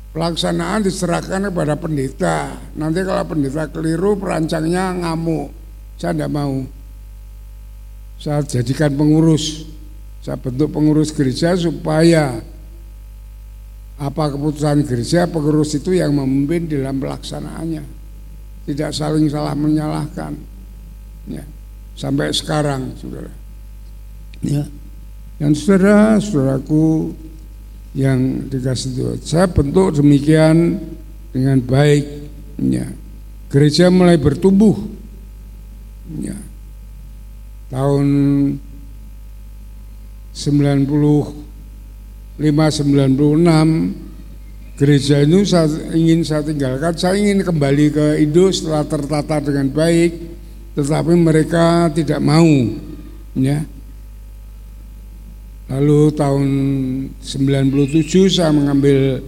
S5: Pelaksanaan diserahkan kepada pendeta. Nanti kalau pendeta keliru perancangnya ngamuk. Saya tidak mau. Saya jadikan pengurus. Saya bentuk pengurus gereja supaya apa keputusan gereja pengurus itu yang memimpin dalam pelaksanaannya tidak saling salah menyalahkan. Ya. Sampai sekarang saudara. Ya. Dan saudara saudaraku yang dikasih Tuhan saya bentuk demikian dengan baik. Ya. Gereja mulai bertumbuh. Ya. Tahun 95 96 gereja ini saya ingin saya tinggalkan. Saya ingin kembali ke Indo setelah tertata dengan baik tetapi mereka tidak mau ya. Lalu tahun 97 saya mengambil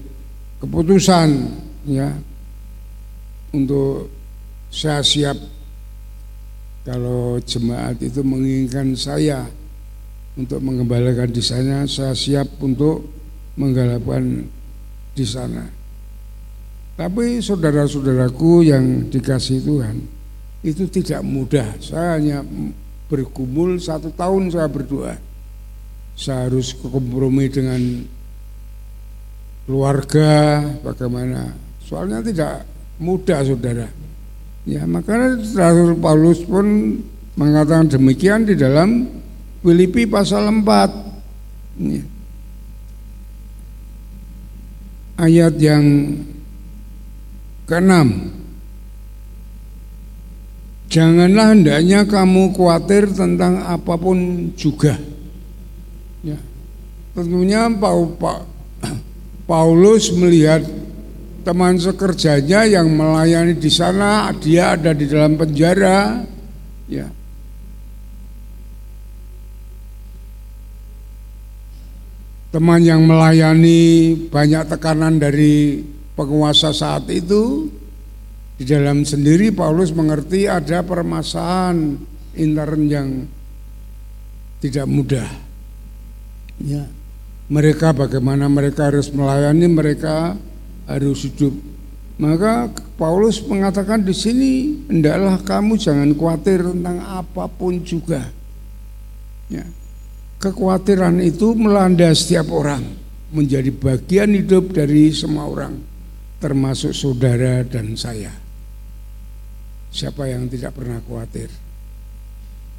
S5: keputusan ya untuk saya siap kalau jemaat itu menginginkan saya untuk mengembalikan di saya siap untuk menggalakkan di sana. Tapi saudara-saudaraku yang dikasih Tuhan, itu tidak mudah. Saya hanya bergumul satu tahun saya berdoa. Saya harus kompromi dengan keluarga, bagaimana. Soalnya tidak mudah saudara Ya, makanya Rasul Paulus pun mengatakan demikian di dalam Filipi pasal 4. Ya. Ayat yang keenam. Janganlah hendaknya kamu khawatir tentang apa pun juga. Ya. Tentunya (clears throat) Paulus melihat teman sekerjanya yang melayani di sana dia ada di dalam penjara ya teman yang melayani banyak tekanan dari penguasa saat itu di dalam sendiri Paulus mengerti ada permasalahan intern yang tidak mudah. Ya. Mereka bagaimana mereka harus melayani, mereka harus hidup. Maka Paulus mengatakan di sini, hendaklah kamu jangan khawatir tentang apa pun juga. Ya. Kekhawatiran itu melanda setiap orang, menjadi bagian hidup dari semua orang, termasuk saudara dan saya. Siapa yang tidak pernah khawatir?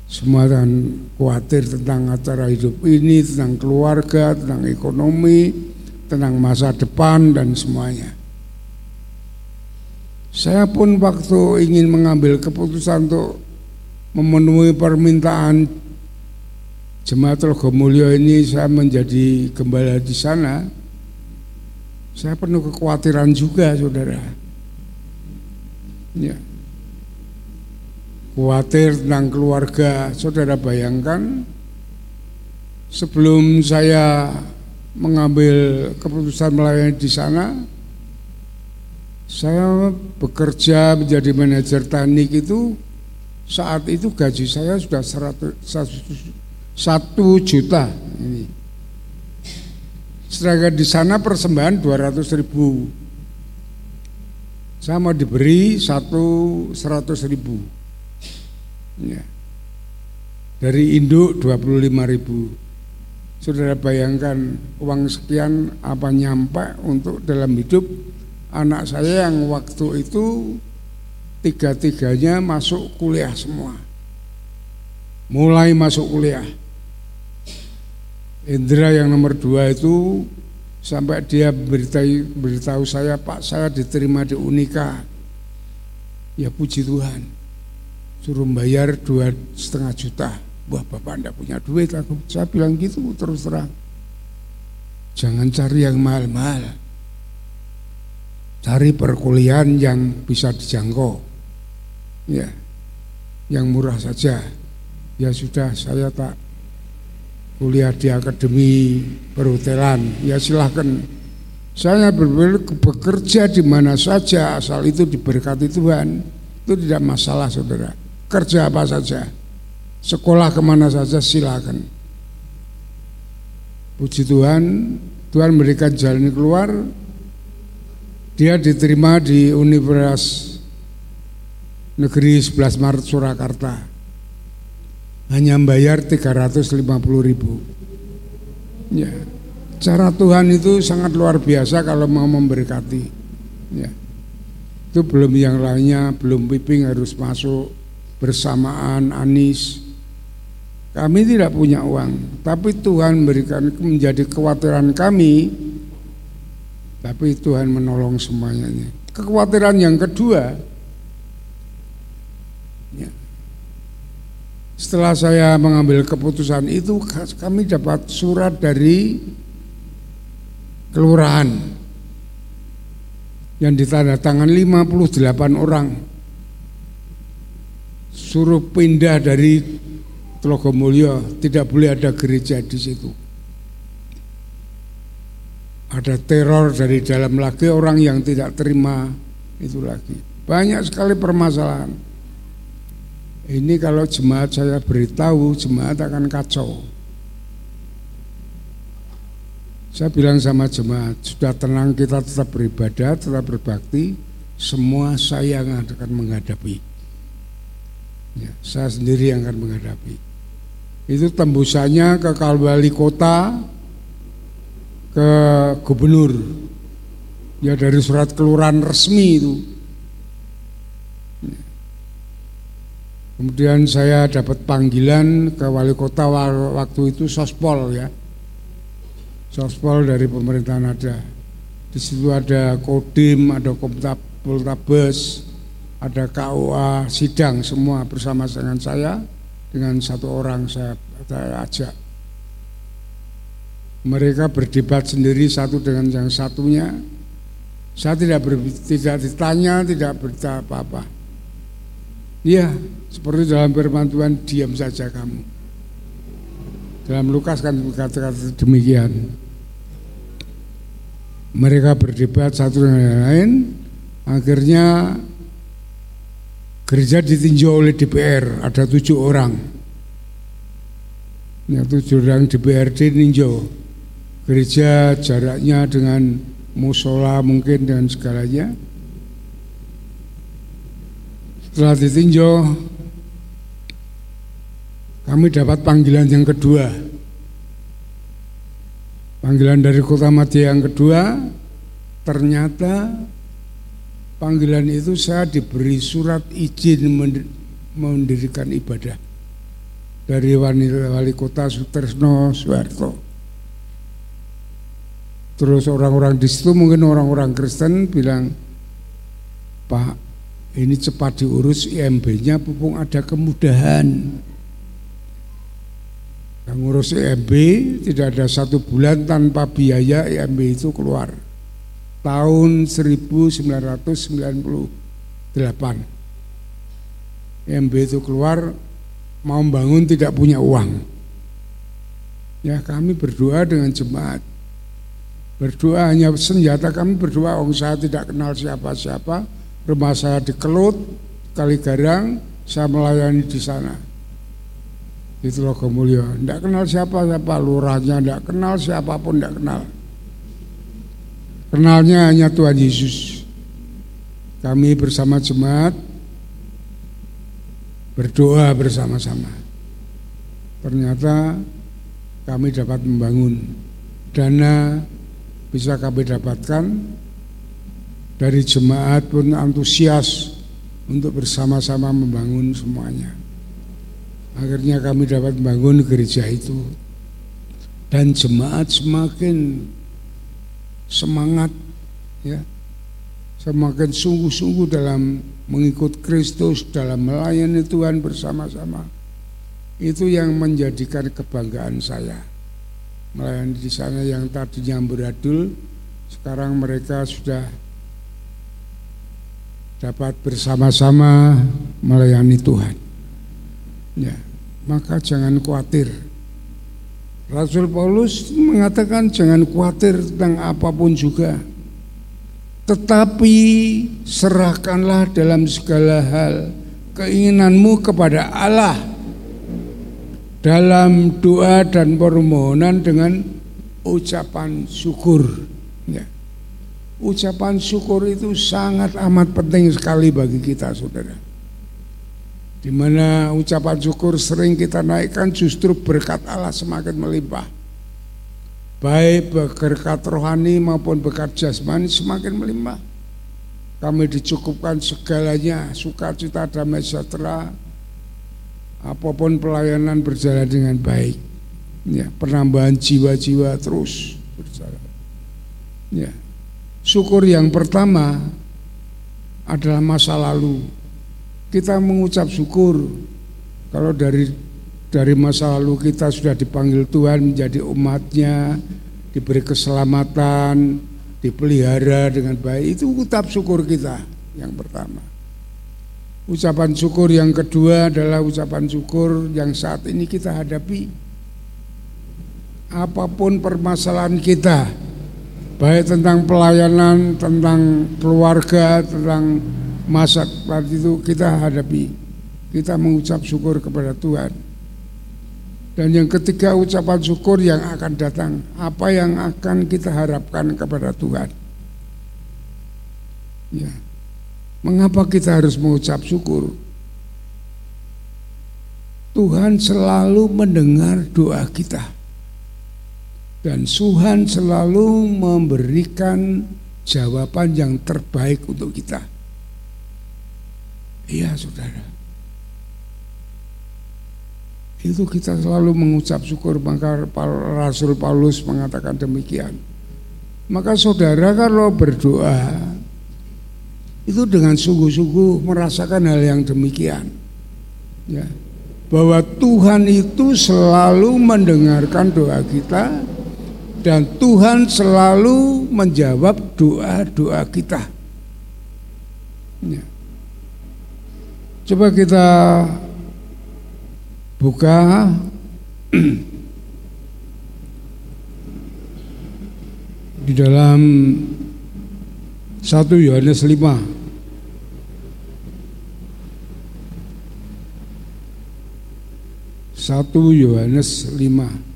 S5: Semua akan khawatir tentang acara hidup ini, tentang keluarga, tentang ekonomi, tentang masa depan dan semuanya. Saya pun waktu ingin mengambil keputusan untuk memenuhi permintaan Jemaat Logomulyo ini saya menjadi gembala di sana, saya penuh kekhawatiran juga, saudara. Ya khawatir tentang keluarga. Saudara bayangkan sebelum saya mengambil keputusan melayani di sana, saya bekerja menjadi manajer teknik itu saat itu gaji saya sudah satu juta ini. Sedangkan di sana persembahan 200 ribu. Saya mau diberi satu seratus ribu. Ya. Dari induk 25 ribu. Saudara bayangkan uang sekian apa nyampe untuk dalam hidup anak saya yang waktu itu tiga-tiganya masuk kuliah semua. Mulai masuk kuliah. Indra yang nomor dua itu sampai dia beritahu, beritahu saya Pak saya diterima di Unika. Ya puji Tuhan. Suruh bayar dua setengah juta. Wah bapak anda punya duit aku. Saya bilang gitu terus terang. Jangan cari yang mahal-mahal. Cari perkuliahan yang bisa dijangkau. Ya yang murah saja. Ya sudah saya tak kuliah di akademi perhotelan ya silahkan saya bekerja di mana saja asal itu diberkati Tuhan itu tidak masalah saudara kerja apa saja, sekolah ke mana saja silakan. Puji Tuhan, Tuhan memberikan jalan keluar. Dia diterima di Universitas Negeri 11 Maret Surakarta. Hanya membayar 350 ribu. Ya, cara Tuhan itu sangat luar biasa kalau mau memberkati. Ya. Itu belum yang lainnya, belum piping harus masuk bersamaan Anis. Kami tidak punya uang, tapi Tuhan memberikan menjadi kekhawatiran kami. Tapi Tuhan menolong semuanya. Kekhawatiran yang kedua, ya, setelah saya mengambil keputusan itu, kami dapat surat dari kelurahan yang ditandatangan 58 orang suruh pindah dari Tlogomulyo, tidak boleh ada gereja di situ. Ada teror dari dalam lagi orang yang tidak terima itu lagi. Banyak sekali permasalahan. Ini kalau jemaat saya beritahu, jemaat akan kacau. Saya bilang sama jemaat, sudah tenang kita tetap beribadah, tetap berbakti, semua saya yang akan menghadapi. Ya, saya sendiri yang akan menghadapi. Itu tembusannya ke wali kota, ke gubernur. Ya dari surat kelurahan resmi itu. Kemudian saya dapat panggilan ke wali kota waktu itu sospol ya. Sospol dari pemerintahan ada. Di situ ada kodim, ada komtabes, ada KUA sidang semua bersama dengan saya dengan satu orang saya, saya ajak mereka berdebat sendiri satu dengan yang satunya saya tidak ber, tidak ditanya tidak berita apa-apa iya seperti dalam firman Tuhan diam saja kamu dalam Lukas kan kata-kata demikian mereka berdebat satu dengan yang lain, akhirnya gereja ditinjau oleh DPR, ada tujuh orang. Ya, tujuh orang DPRD ninjau. Gereja jaraknya dengan musola mungkin dan segalanya. Setelah ditinjau, kami dapat panggilan yang kedua Panggilan dari Kota Madya yang kedua, ternyata panggilan itu saya diberi surat izin mendirikan ibadah dari wali kota Sutresno Soeharto. Terus orang-orang di situ mungkin orang-orang Kristen bilang, Pak, ini cepat diurus IMB-nya, pupung ada kemudahan. Yang ngurus IMB tidak ada satu bulan tanpa biaya IMB itu keluar. Tahun 1998 IMB itu keluar mau bangun tidak punya uang. Ya kami berdoa dengan jemaat. Berdoa hanya senjata kami berdoa, oh saya tidak kenal siapa-siapa, rumah saya dikelut, kali garang, saya melayani di sana. Itu loh kemulia tidak kenal siapa siapa. Lurahnya tidak kenal siapa pun tidak kenal. Kenalnya hanya Tuhan Yesus. Kami bersama jemaat berdoa bersama-sama. Ternyata kami dapat membangun. Dana bisa kami dapatkan dari jemaat pun antusias untuk bersama-sama membangun semuanya. Akhirnya kami dapat membangun gereja itu. Dan jemaat semakin semangat ya. Semakin sungguh-sungguh dalam mengikut Kristus dalam melayani Tuhan bersama-sama. Itu yang menjadikan kebanggaan saya. Melayani di sana yang tadinya beradul sekarang mereka sudah dapat bersama-sama melayani Tuhan ya maka jangan khawatir. Rasul Paulus mengatakan jangan khawatir tentang apa pun juga. Tetapi serahkanlah dalam segala hal keinginanmu kepada Allah dalam doa dan permohonan dengan ucapan syukur. Ya. Ucapan syukur itu sangat amat penting sekali bagi kita, saudara di mana ucapan syukur sering kita naikkan justru berkat Allah semakin melimpah. Baik berkat rohani maupun berkat jasmani semakin melimpah. Kami dicukupkan segalanya, sukacita, damai sejahtera, apa pun pelayanan berjalan dengan baik. Ya, penambahan jiwa-jiwa terus berjalan. Ya. Syukur yang pertama adalah masa lalu kita mengucap syukur kalau dari dari masa lalu kita sudah dipanggil Tuhan menjadi umatnya, diberi keselamatan, dipelihara dengan baik, itu ucap syukur kita yang pertama. Ucapan syukur yang kedua adalah ucapan syukur yang saat ini kita hadapi. Apa pun permasalahan kita, baik tentang pelayanan, tentang keluarga, tentang masa waktu itu kita hadapi. Kita mengucap syukur kepada Tuhan. Dan yang ketiga ucapan syukur yang akan datang. Apa yang akan kita harapkan kepada Tuhan? Ya. Mengapa kita harus mengucap syukur? Tuhan selalu mendengar doa kita dan Tuhan selalu memberikan jawaban yang terbaik untuk kita. Iya saudara. Itu kita selalu mengucap syukur maka Rasul Paulus mengatakan demikian. Maka saudara kalau berdoa itu dengan sungguh-sungguh merasakan hal yang demikian. Ya. Bahwa Tuhan itu selalu mendengarkan doa kita dan Tuhan selalu menjawab doa-doa kita. Ya. Coba kita buka (clears throat) di dalam 1 Yohanes 5 1 Yohanes 5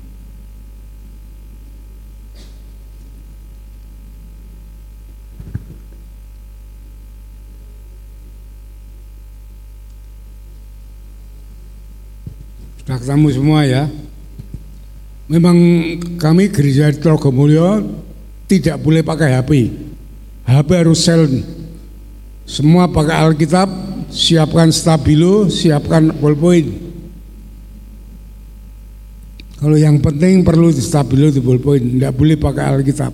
S5: Sudah ketemu semua ya. Memang kami gereja Trogomulyo tidak boleh pakai HP. HP harus sel. Semua pakai Alkitab, siapkan stabilo, siapkan ballpoint. Kalau yang penting perlu di stabilo di ballpoint, tidak boleh pakai Alkitab,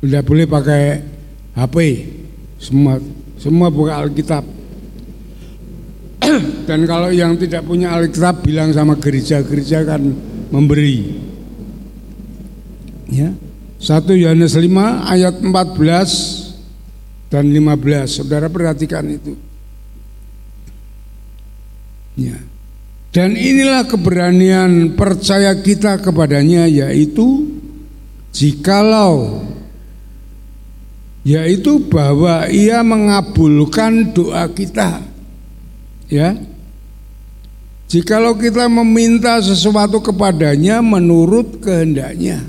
S5: tidak boleh pakai HP. Semua semua pakai Alkitab. (coughs) Dan kalau yang tidak punya Alkitab bilang sama gereja-gereja kan memberi. Ya. 1 Yohanes 5 ayat 14 dan 15. Saudara perhatikan itu. Ya. Dan inilah keberanian percaya kita kepadanya yaitu jikalau yaitu bahwa ia mengabulkan doa kita Ya. Jikalau kita meminta sesuatu kepadanya menurut kehendaknya.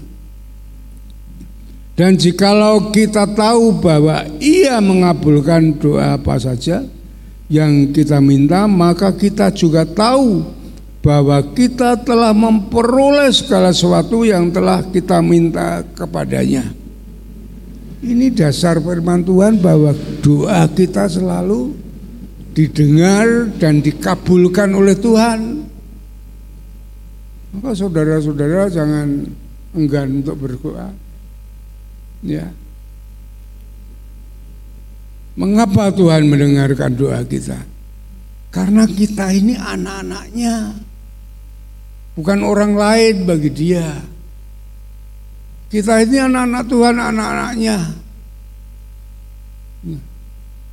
S5: Dan jikalau kita tahu bahwa ia mengabulkan doa apa saja yang kita minta, maka kita juga tahu bahwa kita telah memperoleh segala sesuatu yang telah kita minta kepadanya. Ini dasar firman Tuhan bahwa doa kita selalu didengar dan dikabulkan oleh Tuhan. Maka saudara-saudara jangan enggan untuk berdoa. Ya. Mengapa Tuhan mendengarkan doa kita? Karena kita ini anak-anaknya. Bukan orang lain bagi dia. Kita ini anak-anak Tuhan, anak-anaknya.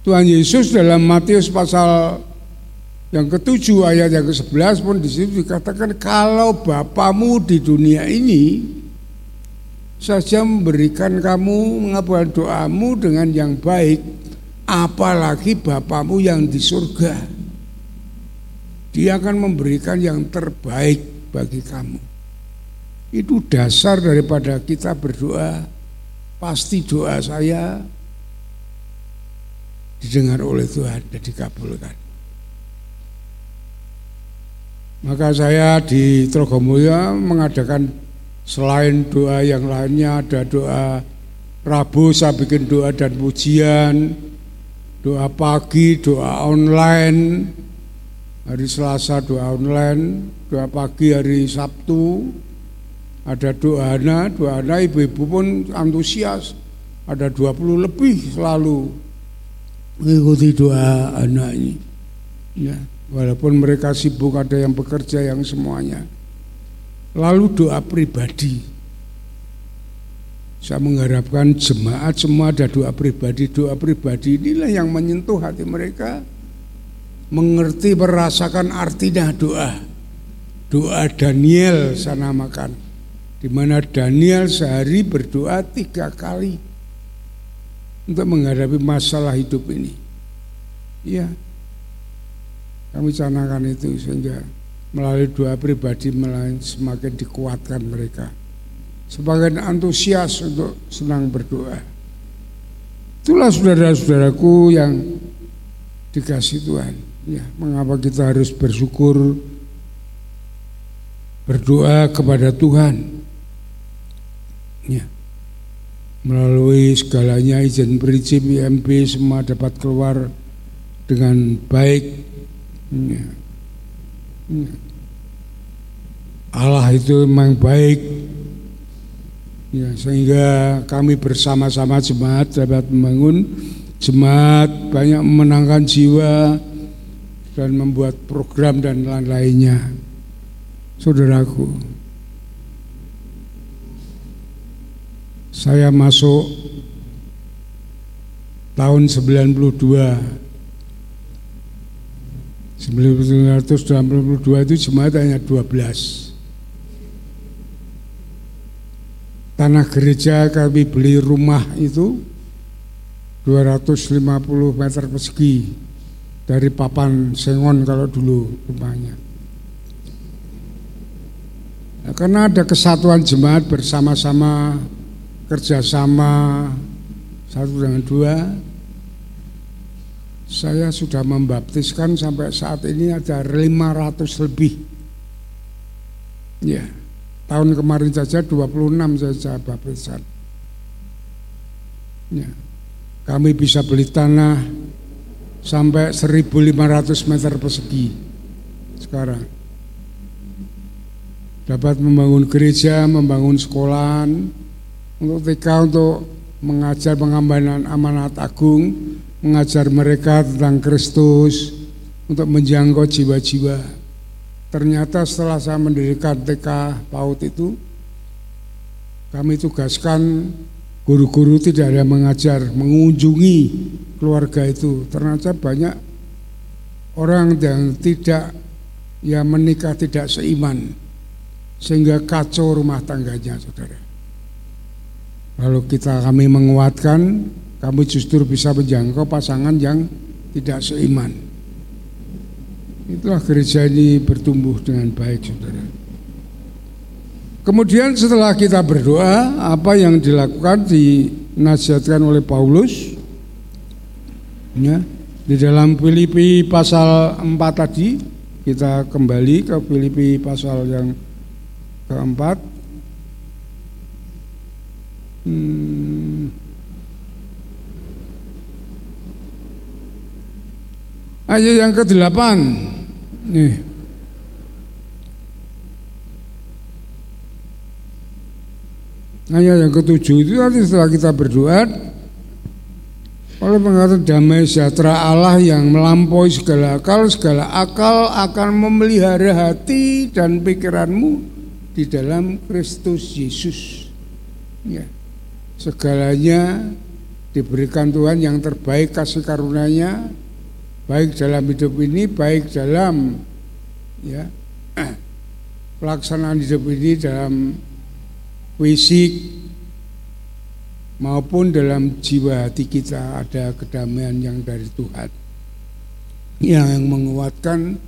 S5: Tuhan Yesus dalam Matius pasal yang ketujuh ayat yang ke-11 pun di situ dikatakan kalau Bapamu di dunia ini saja memberikan kamu mengabulkan doamu dengan yang baik apalagi Bapamu yang di surga. Dia akan memberikan yang terbaik bagi kamu. Itu dasar daripada kita berdoa. Pasti doa saya didengar oleh Tuhan dan dikabulkan. Maka saya di Trogomulyo mengadakan selain doa yang lainnya ada doa Rabu saya bikin doa dan pujian, doa pagi, doa online, hari Selasa doa online, doa pagi hari Sabtu, ada doa anak, doa ibu-ibu pun antusias, ada 20 lebih selalu mengikuti doa anak ini. Ya, walaupun mereka sibuk ada yang bekerja yang semuanya. Lalu doa pribadi. Saya mengharapkan jemaat semua ada doa pribadi. Doa pribadi inilah yang menyentuh hati mereka. Mengerti, merasakan artinya doa. Doa Daniel saya namakan. Di mana Daniel sehari berdoa tiga kali untuk menghadapi masalah hidup ini. Iya. Kami canangkan itu sehingga melalui doa pribadi semakin dikuatkan mereka. Sebagian antusias untuk senang berdoa. Itulah saudara-saudaraku yang dikasih Tuhan. Ya, mengapa kita harus bersyukur berdoa kepada Tuhan? Ya melalui segalanya izin prinsip IMB semua dapat keluar dengan baik ya. Ya. Allah itu memang baik ya, sehingga kami bersama-sama jemaat dapat membangun jemaat banyak memenangkan jiwa dan membuat program dan lain-lainnya saudaraku Saya masuk tahun 92 1992 itu jemaat hanya 12 tahun tanah gereja kami beli rumah itu 250 meter persegi dari papan sengon kalau dulu rumahnya. Nah, karena ada kesatuan jemaat bersama-sama kerjasama satu dengan dua, saya sudah membaptiskan sampai saat ini ada 500 lebih. Ya, tahun kemarin saja 26 saja baptisan. Ya, kami bisa beli tanah sampai 1500 meter persegi sekarang dapat membangun gereja, membangun sekolahan untuk TK untuk mengajar pengambanan amanat agung, mengajar mereka tentang Kristus untuk menjangkau jiwa-jiwa. Ternyata setelah saya mendirikan TK PAUD itu, kami tugaskan Guru-guru tidak ada mengajar, mengunjungi keluarga itu. Ternyata banyak orang yang tidak ya menikah tidak seiman sehingga kacau rumah tangganya, saudara. Lalu kita kami menguatkan, kami justru bisa menjangkau pasangan yang tidak seiman. Itulah gereja ini bertumbuh dengan baik, saudara. Kemudian setelah kita berdoa, apa yang dilakukan dinasihatkan oleh Paulus ya, di dalam Filipi pasal 4 tadi kita kembali ke Filipi pasal yang keempat. Hmm. Ayat yang ke-8. Nih, Ayat yang ketujuh itu nanti setelah kita berdoa oleh mengatakan damai sejahtera Allah yang melampaui segala akal, segala akal akan memelihara hati dan pikiranmu di dalam Kristus Yesus. Ya. Segalanya diberikan Tuhan yang terbaik kasih karunia baik dalam hidup ini, baik dalam ya (clears throat) pelaksanaan hidup ini dalam fisik maupun dalam jiwa hati kita ada kedamaian yang dari Tuhan yang menguatkan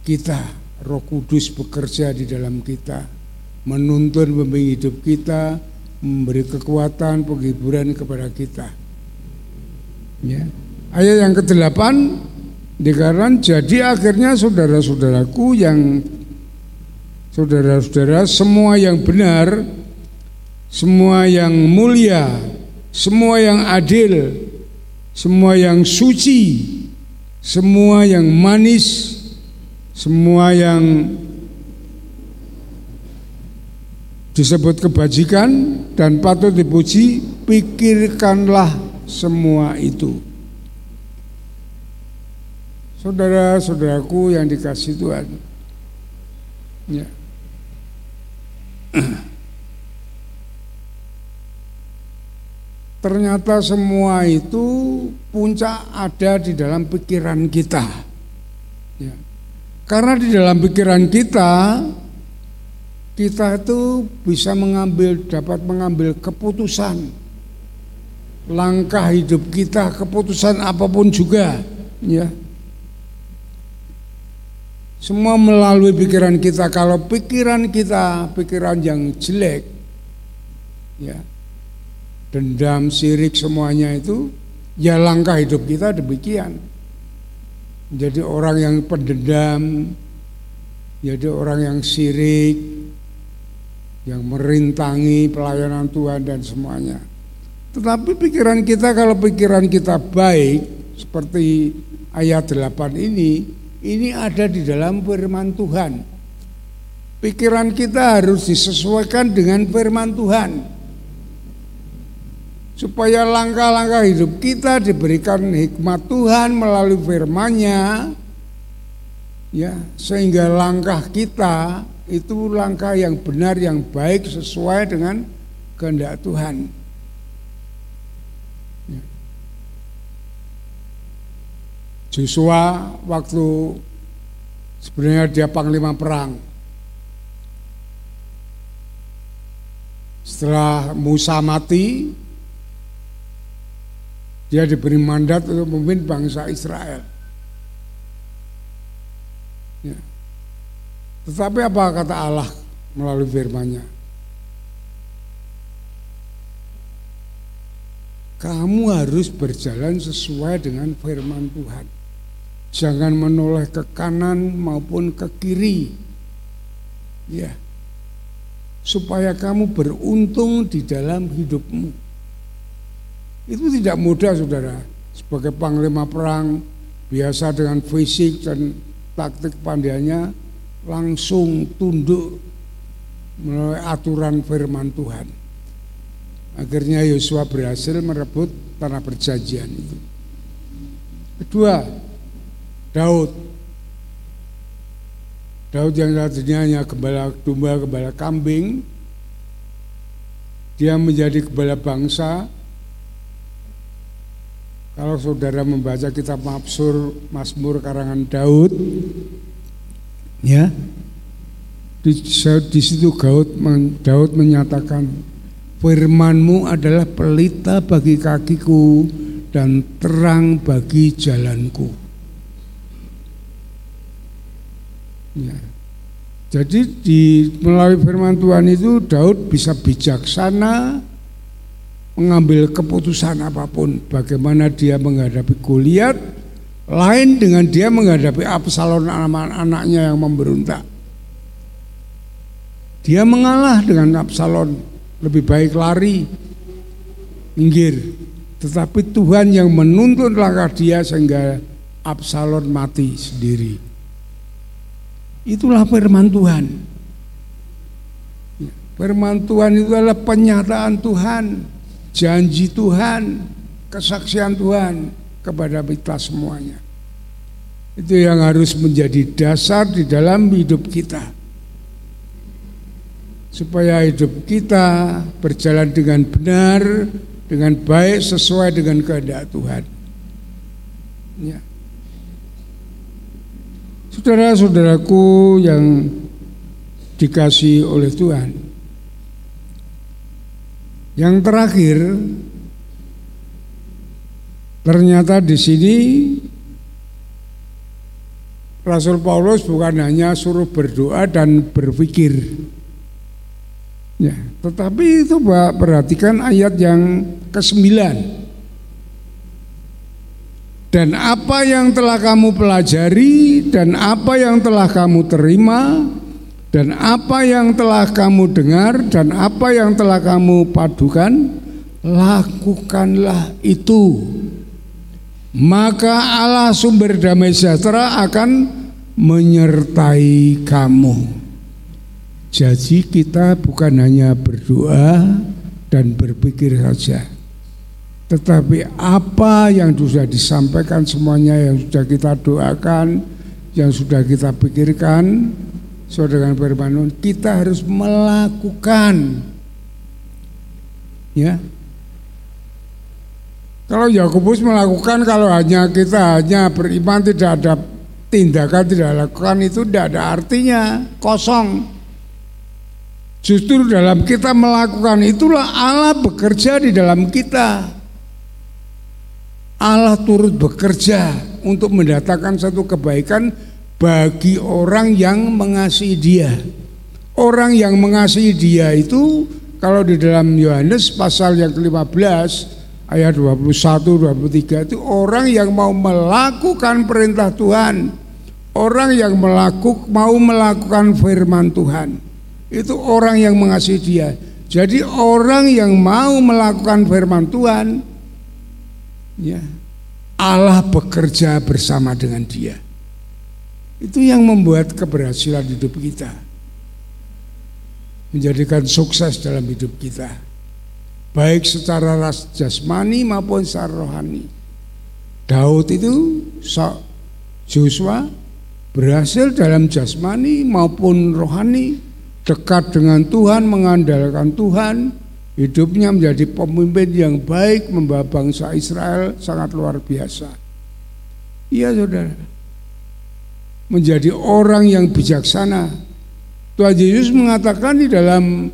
S5: kita. Roh Kudus bekerja di dalam kita menuntun pembimbing hidup kita memberi kekuatan penghiburan kepada kita. Ya. Ayat yang ke-8 dikatakan jadi akhirnya saudara-saudaraku yang saudara-saudara semua yang benar semua yang mulia, semua yang adil, semua yang suci, semua yang manis, semua yang disebut kebajikan dan patut dipuji, pikirkanlah semua itu. Saudara-saudaraku yang dikasih Tuhan. Ya. Ternyata semua itu puncak ada di dalam pikiran kita. Ya. Karena di dalam pikiran kita, kita itu bisa mengambil, dapat mengambil keputusan. Langkah hidup kita, keputusan apa pun juga. Ya. Semua melalui pikiran kita. Kalau pikiran kita, pikiran yang jelek, ya dendam, sirik semuanya itu ya langkah hidup kita demikian. Jadi orang yang pendendam, jadi orang yang sirik, yang merintangi pelayanan Tuhan dan semuanya. Tetapi pikiran kita kalau pikiran kita baik seperti ayat 8 ini, ini ada di dalam firman Tuhan. Pikiran kita harus disesuaikan dengan firman Tuhan supaya langkah-langkah hidup kita diberikan hikmat Tuhan melalui firman-Nya ya sehingga langkah kita itu langkah yang benar yang baik sesuai dengan kehendak Tuhan. Ya. Joshua waktu sebenarnya dia panglima perang Setelah Musa mati, dia diberi mandat untuk memimpin bangsa Israel. Ya. Tetapi apa kata Allah melalui firman-Nya? Kamu harus berjalan sesuai dengan firman Tuhan. Jangan menoleh ke kanan maupun ke kiri. Ya. Supaya kamu beruntung di dalam hidupmu. Itu tidak mudah Saudara. Sebagai panglima perang biasa dengan fisik dan taktik pandainya langsung tunduk melalui aturan firman Tuhan. Akhirnya Yosua berhasil merebut tanah perjanjian itu. Kedua, Daud. Daud yang tadinya hanya gembala domba, gembala kambing, dia menjadi gembala bangsa. Kalau saudara membaca kitab Mabsur, Mazmur karangan Daud, ya, di, di situ Daud, Daud menyatakan Firmanmu adalah pelita bagi kakiku dan terang bagi jalanku. Ya. Jadi di melalui firman Tuhan itu Daud bisa bijaksana mengambil keputusan apa pun bagaimana dia menghadapi Goliat lain dengan dia menghadapi Absalom anak-anaknya yang memberontak. Dia mengalah dengan Absalom lebih baik lari, minggir. Tetapi Tuhan yang menuntun langkah dia sehingga Absalom mati sendiri. Itulah firman Tuhan. Firman Tuhan itu adalah penyataan Tuhan, janji Tuhan, kesaksian Tuhan kepada kita semuanya. Itu yang harus menjadi dasar di dalam hidup kita supaya hidup kita berjalan dengan benar, dengan baik sesuai dengan kehendak Tuhan. Ya. Saudara-saudaraku yang dikasih oleh Tuhan. Yang terakhir ternyata di sini Rasul Paulus bukan hanya suruh berdoa dan berpikir Ya, tetapi itu Pak, perhatikan ayat yang ke-9. Dan apa yang telah kamu pelajari dan apa yang telah kamu terima dan apa yang telah kamu dengar dan apa yang telah kamu padukan lakukanlah itu maka Allah sumber damai sejahtera akan menyertai kamu. Jadi kita bukan hanya berdoa dan berpikir saja. Tetapi apa yang sudah disampaikan semuanya yang sudah kita doakan, yang sudah kita pikirkan, saudara dengan firman kita harus melakukan. Ya. Kalau Yakobus melakukan kalau hanya kita hanya beriman tidak ada tindakan tidak lakukan itu tidak ada artinya, kosong. Justru dalam kita melakukan itulah Allah bekerja di dalam kita. Allah turut bekerja untuk mendatangkan satu kebaikan bagi orang yang mengasihi Dia. Orang yang mengasihi Dia itu kalau di dalam Yohanes pasal yang ke-15 ayat 21 23 itu orang yang mau melakukan perintah Tuhan, orang yang melakukan mau melakukan firman Tuhan itu orang yang mengasihi dia. Jadi orang yang mau melakukan firman Tuhan, ya Allah bekerja bersama dengan dia. Itu yang membuat keberhasilan hidup kita. Menjadikan sukses dalam hidup kita. Baik secara ras jasmani maupun secara rohani. Daud itu Joshua berhasil dalam jasmani maupun rohani dekat dengan Tuhan, mengandalkan Tuhan, hidupnya menjadi pemimpin yang baik membawa bangsa Israel sangat luar biasa. Iya saudara, menjadi orang yang bijaksana. Tuhan Yesus mengatakan di dalam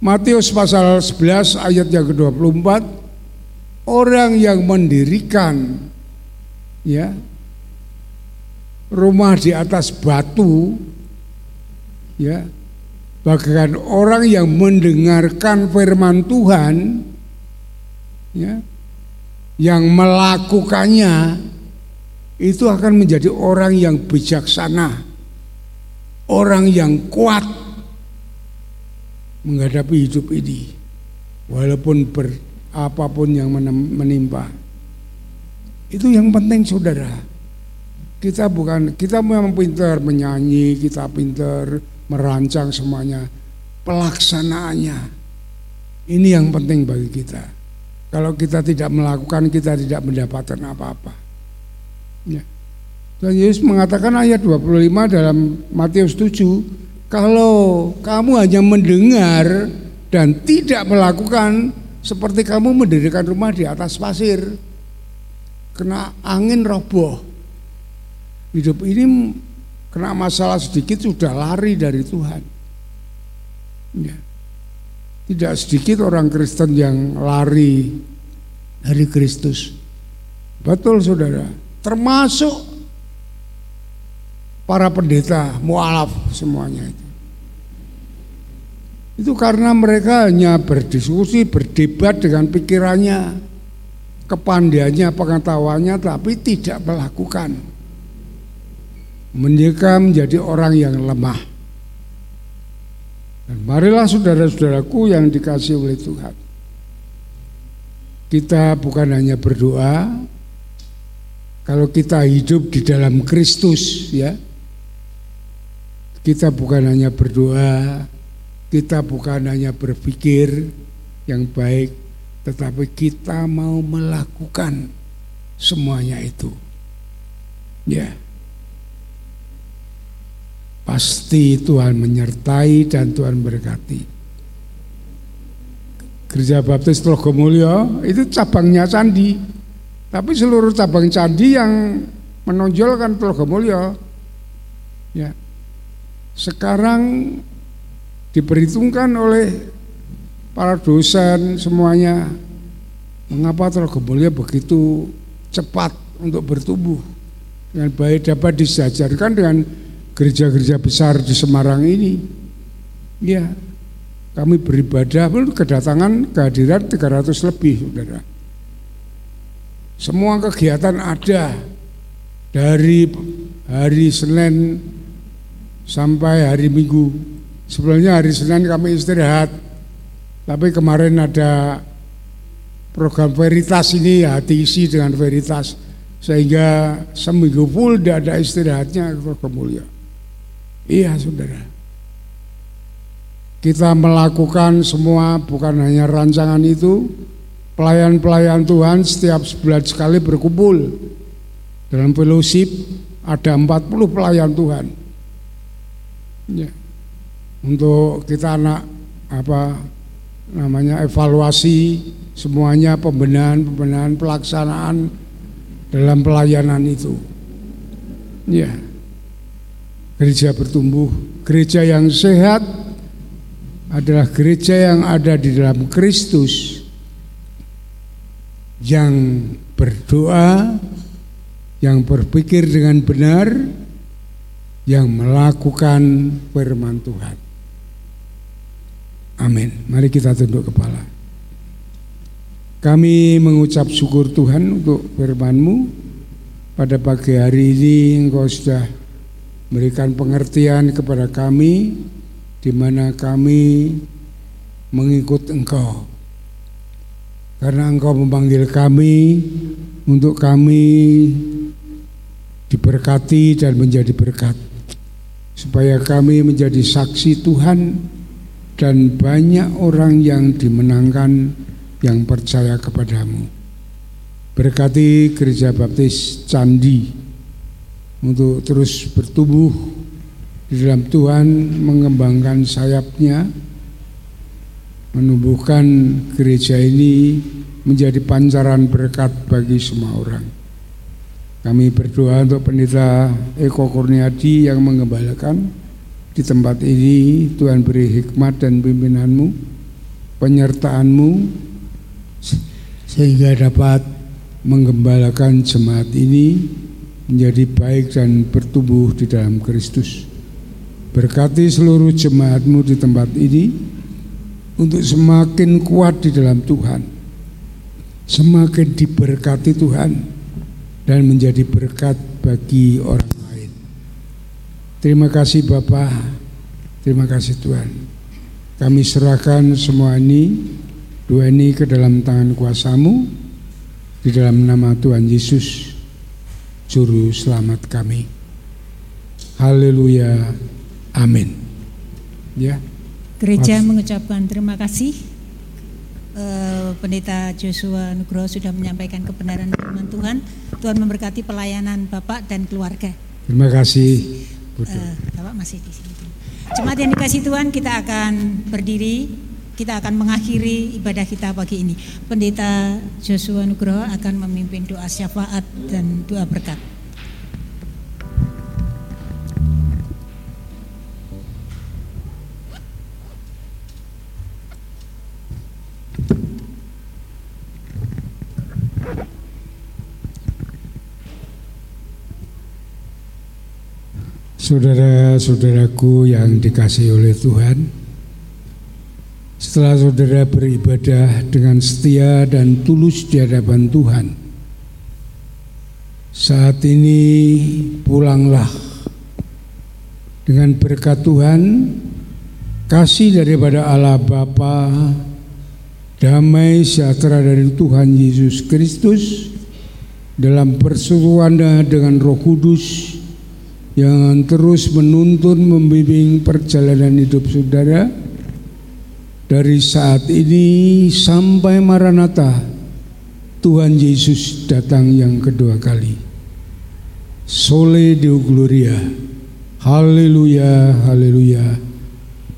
S5: Matius pasal 11 ayat yang ke-24 orang yang mendirikan ya rumah di atas batu ya bagaikan orang yang mendengarkan firman Tuhan ya yang melakukannya itu akan menjadi orang yang bijaksana orang yang kuat menghadapi hidup ini walaupun ber, apa pun yang menimpa. Itu yang penting saudara. Kita bukan kita memang pintar menyanyi kita pintar merancang semuanya pelaksanaannya. Ini yang penting bagi kita. Kalau kita tidak melakukan kita tidak mendapatkan apa-apa. Ya. dan Yesus mengatakan ayat 25 dalam Matius 7 kalau kamu hanya mendengar dan tidak melakukan seperti kamu mendirikan rumah di atas pasir, kena angin roboh. Hidup ini kena masalah sedikit sudah lari dari Tuhan. Ya. Tidak sedikit orang Kristen yang lari dari Kristus. Betul saudara, termasuk para pendeta mualaf semuanya itu. Itu karena mereka hanya berdiskusi, berdebat dengan pikirannya, kepandaiannya, pengetahuannya, tapi tidak melakukan. Mereka menjadi orang yang lemah. Dan marilah saudara-saudaraku yang dikasih oleh Tuhan. Kita bukan hanya berdoa, kalau kita hidup di dalam Kristus ya, kita bukan hanya berdoa, kita bukan hanya berpikir yang baik, tetapi kita mau melakukan semuanya itu. Ya. Pasti Tuhan menyertai dan Tuhan berkati. Gereja Baptis Trogomulyo itu cabangnya candi. Tapi seluruh cabang candi yang menonjolkan Trogomulyo ya sekarang diperhitungkan oleh para dosen semuanya mengapa Trogomulyo begitu cepat untuk bertumbuh? Dengan baik dapat disajarkan dengan gereja-gereja besar di Semarang ini. Ya kami beribadah pun kedatangan kehadiran 300 lebih saudara. Semua kegiatan ada. Dari hari Senin sampai hari Minggu. Sebelumnya hari Senin kami istirahat, tapi kemarin ada program veritas ini ya diisi dengan veritas sehingga seminggu full tidak ada istirahatnya program mulia. Iya saudara. Kita melakukan semua bukan hanya rancangan itu, pelayan-pelayan Tuhan setiap sebulan sekali berkumpul dalam fellowship ada 40 pelayan Tuhan ya. untuk kita anak apa namanya evaluasi semuanya pembenahan pembenahan pelaksanaan dalam pelayanan itu. Ya. Gereja bertumbuh. Gereja yang sehat adalah gereja yang ada di dalam Kristus yang berdoa yang berpikir dengan benar yang melakukan firman Tuhan. Amin. Mari kita tunduk kepala. Kami mengucap syukur Tuhan untuk firman-Mu. Pada pagi hari ini Engkau sudah memberikan pengertian kepada kami di mana kami mengikut Engkau. Karena Engkau memanggil kami untuk kami diberkati dan menjadi berkat supaya kami menjadi saksi Tuhan dan banyak orang yang dimenangkan yang percaya kepadamu. Berkati Gereja Baptis Candi untuk terus bertumbuh di dalam Tuhan, mengembangkan sayapnya, menumbuhkan gereja ini menjadi pancaran berkat bagi semua orang. Kami berdoa untuk pendeta Eko Kurniadi yang mengembalakan di tempat ini. Tuhan beri hikmat dan pimpinanmu penyertaan-Mu sehingga dapat menggembalakan jemaat ini menjadi baik dan bertumbuh di dalam Kristus. Berkati seluruh jemaat-Mu di tempat ini untuk semakin kuat di dalam Tuhan, semakin diberkati Tuhan dan menjadi berkat bagi orang lain. Terima kasih Bapak, terima kasih Tuhan. Kami serahkan semua ini, dua ini ke dalam tangan kuasamu, di dalam nama Tuhan Yesus, Juru Selamat kami. Haleluya, amin. Ya.
S1: Gereja
S5: Mas.
S1: mengucapkan terima kasih. Eh, Pendeta Joshua Nugroho sudah menyampaikan kebenaran firman Tuhan. Tuhan memberkati pelayanan Bapak dan keluarga.
S5: Terima kasih.
S1: Eh, Bapak masih di sini. Jemaat yang dikasih Tuhan, kita akan berdiri, kita akan mengakhiri ibadah kita pagi ini. Pendeta Joshua Nugroho akan memimpin doa syafaat dan doa berkat.
S5: Saudara-saudaraku yang dikasih oleh Tuhan, setelah saudara beribadah dengan setia dan tulus di hadapan Tuhan, saat ini pulanglah. Dengan berkat Tuhan, kasih daripada Allah Bapa, damai sejahtera dari Tuhan Yesus Kristus, dalam persekutuan dengan Roh Kudus yang terus menuntun membimbing perjalanan hidup saudara dari saat ini sampai Maranatha Tuhan Yesus datang yang kedua kali. Sole Deo Gloria. Haleluya, haleluya.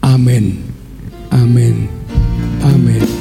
S5: Amin. Amin. Amin.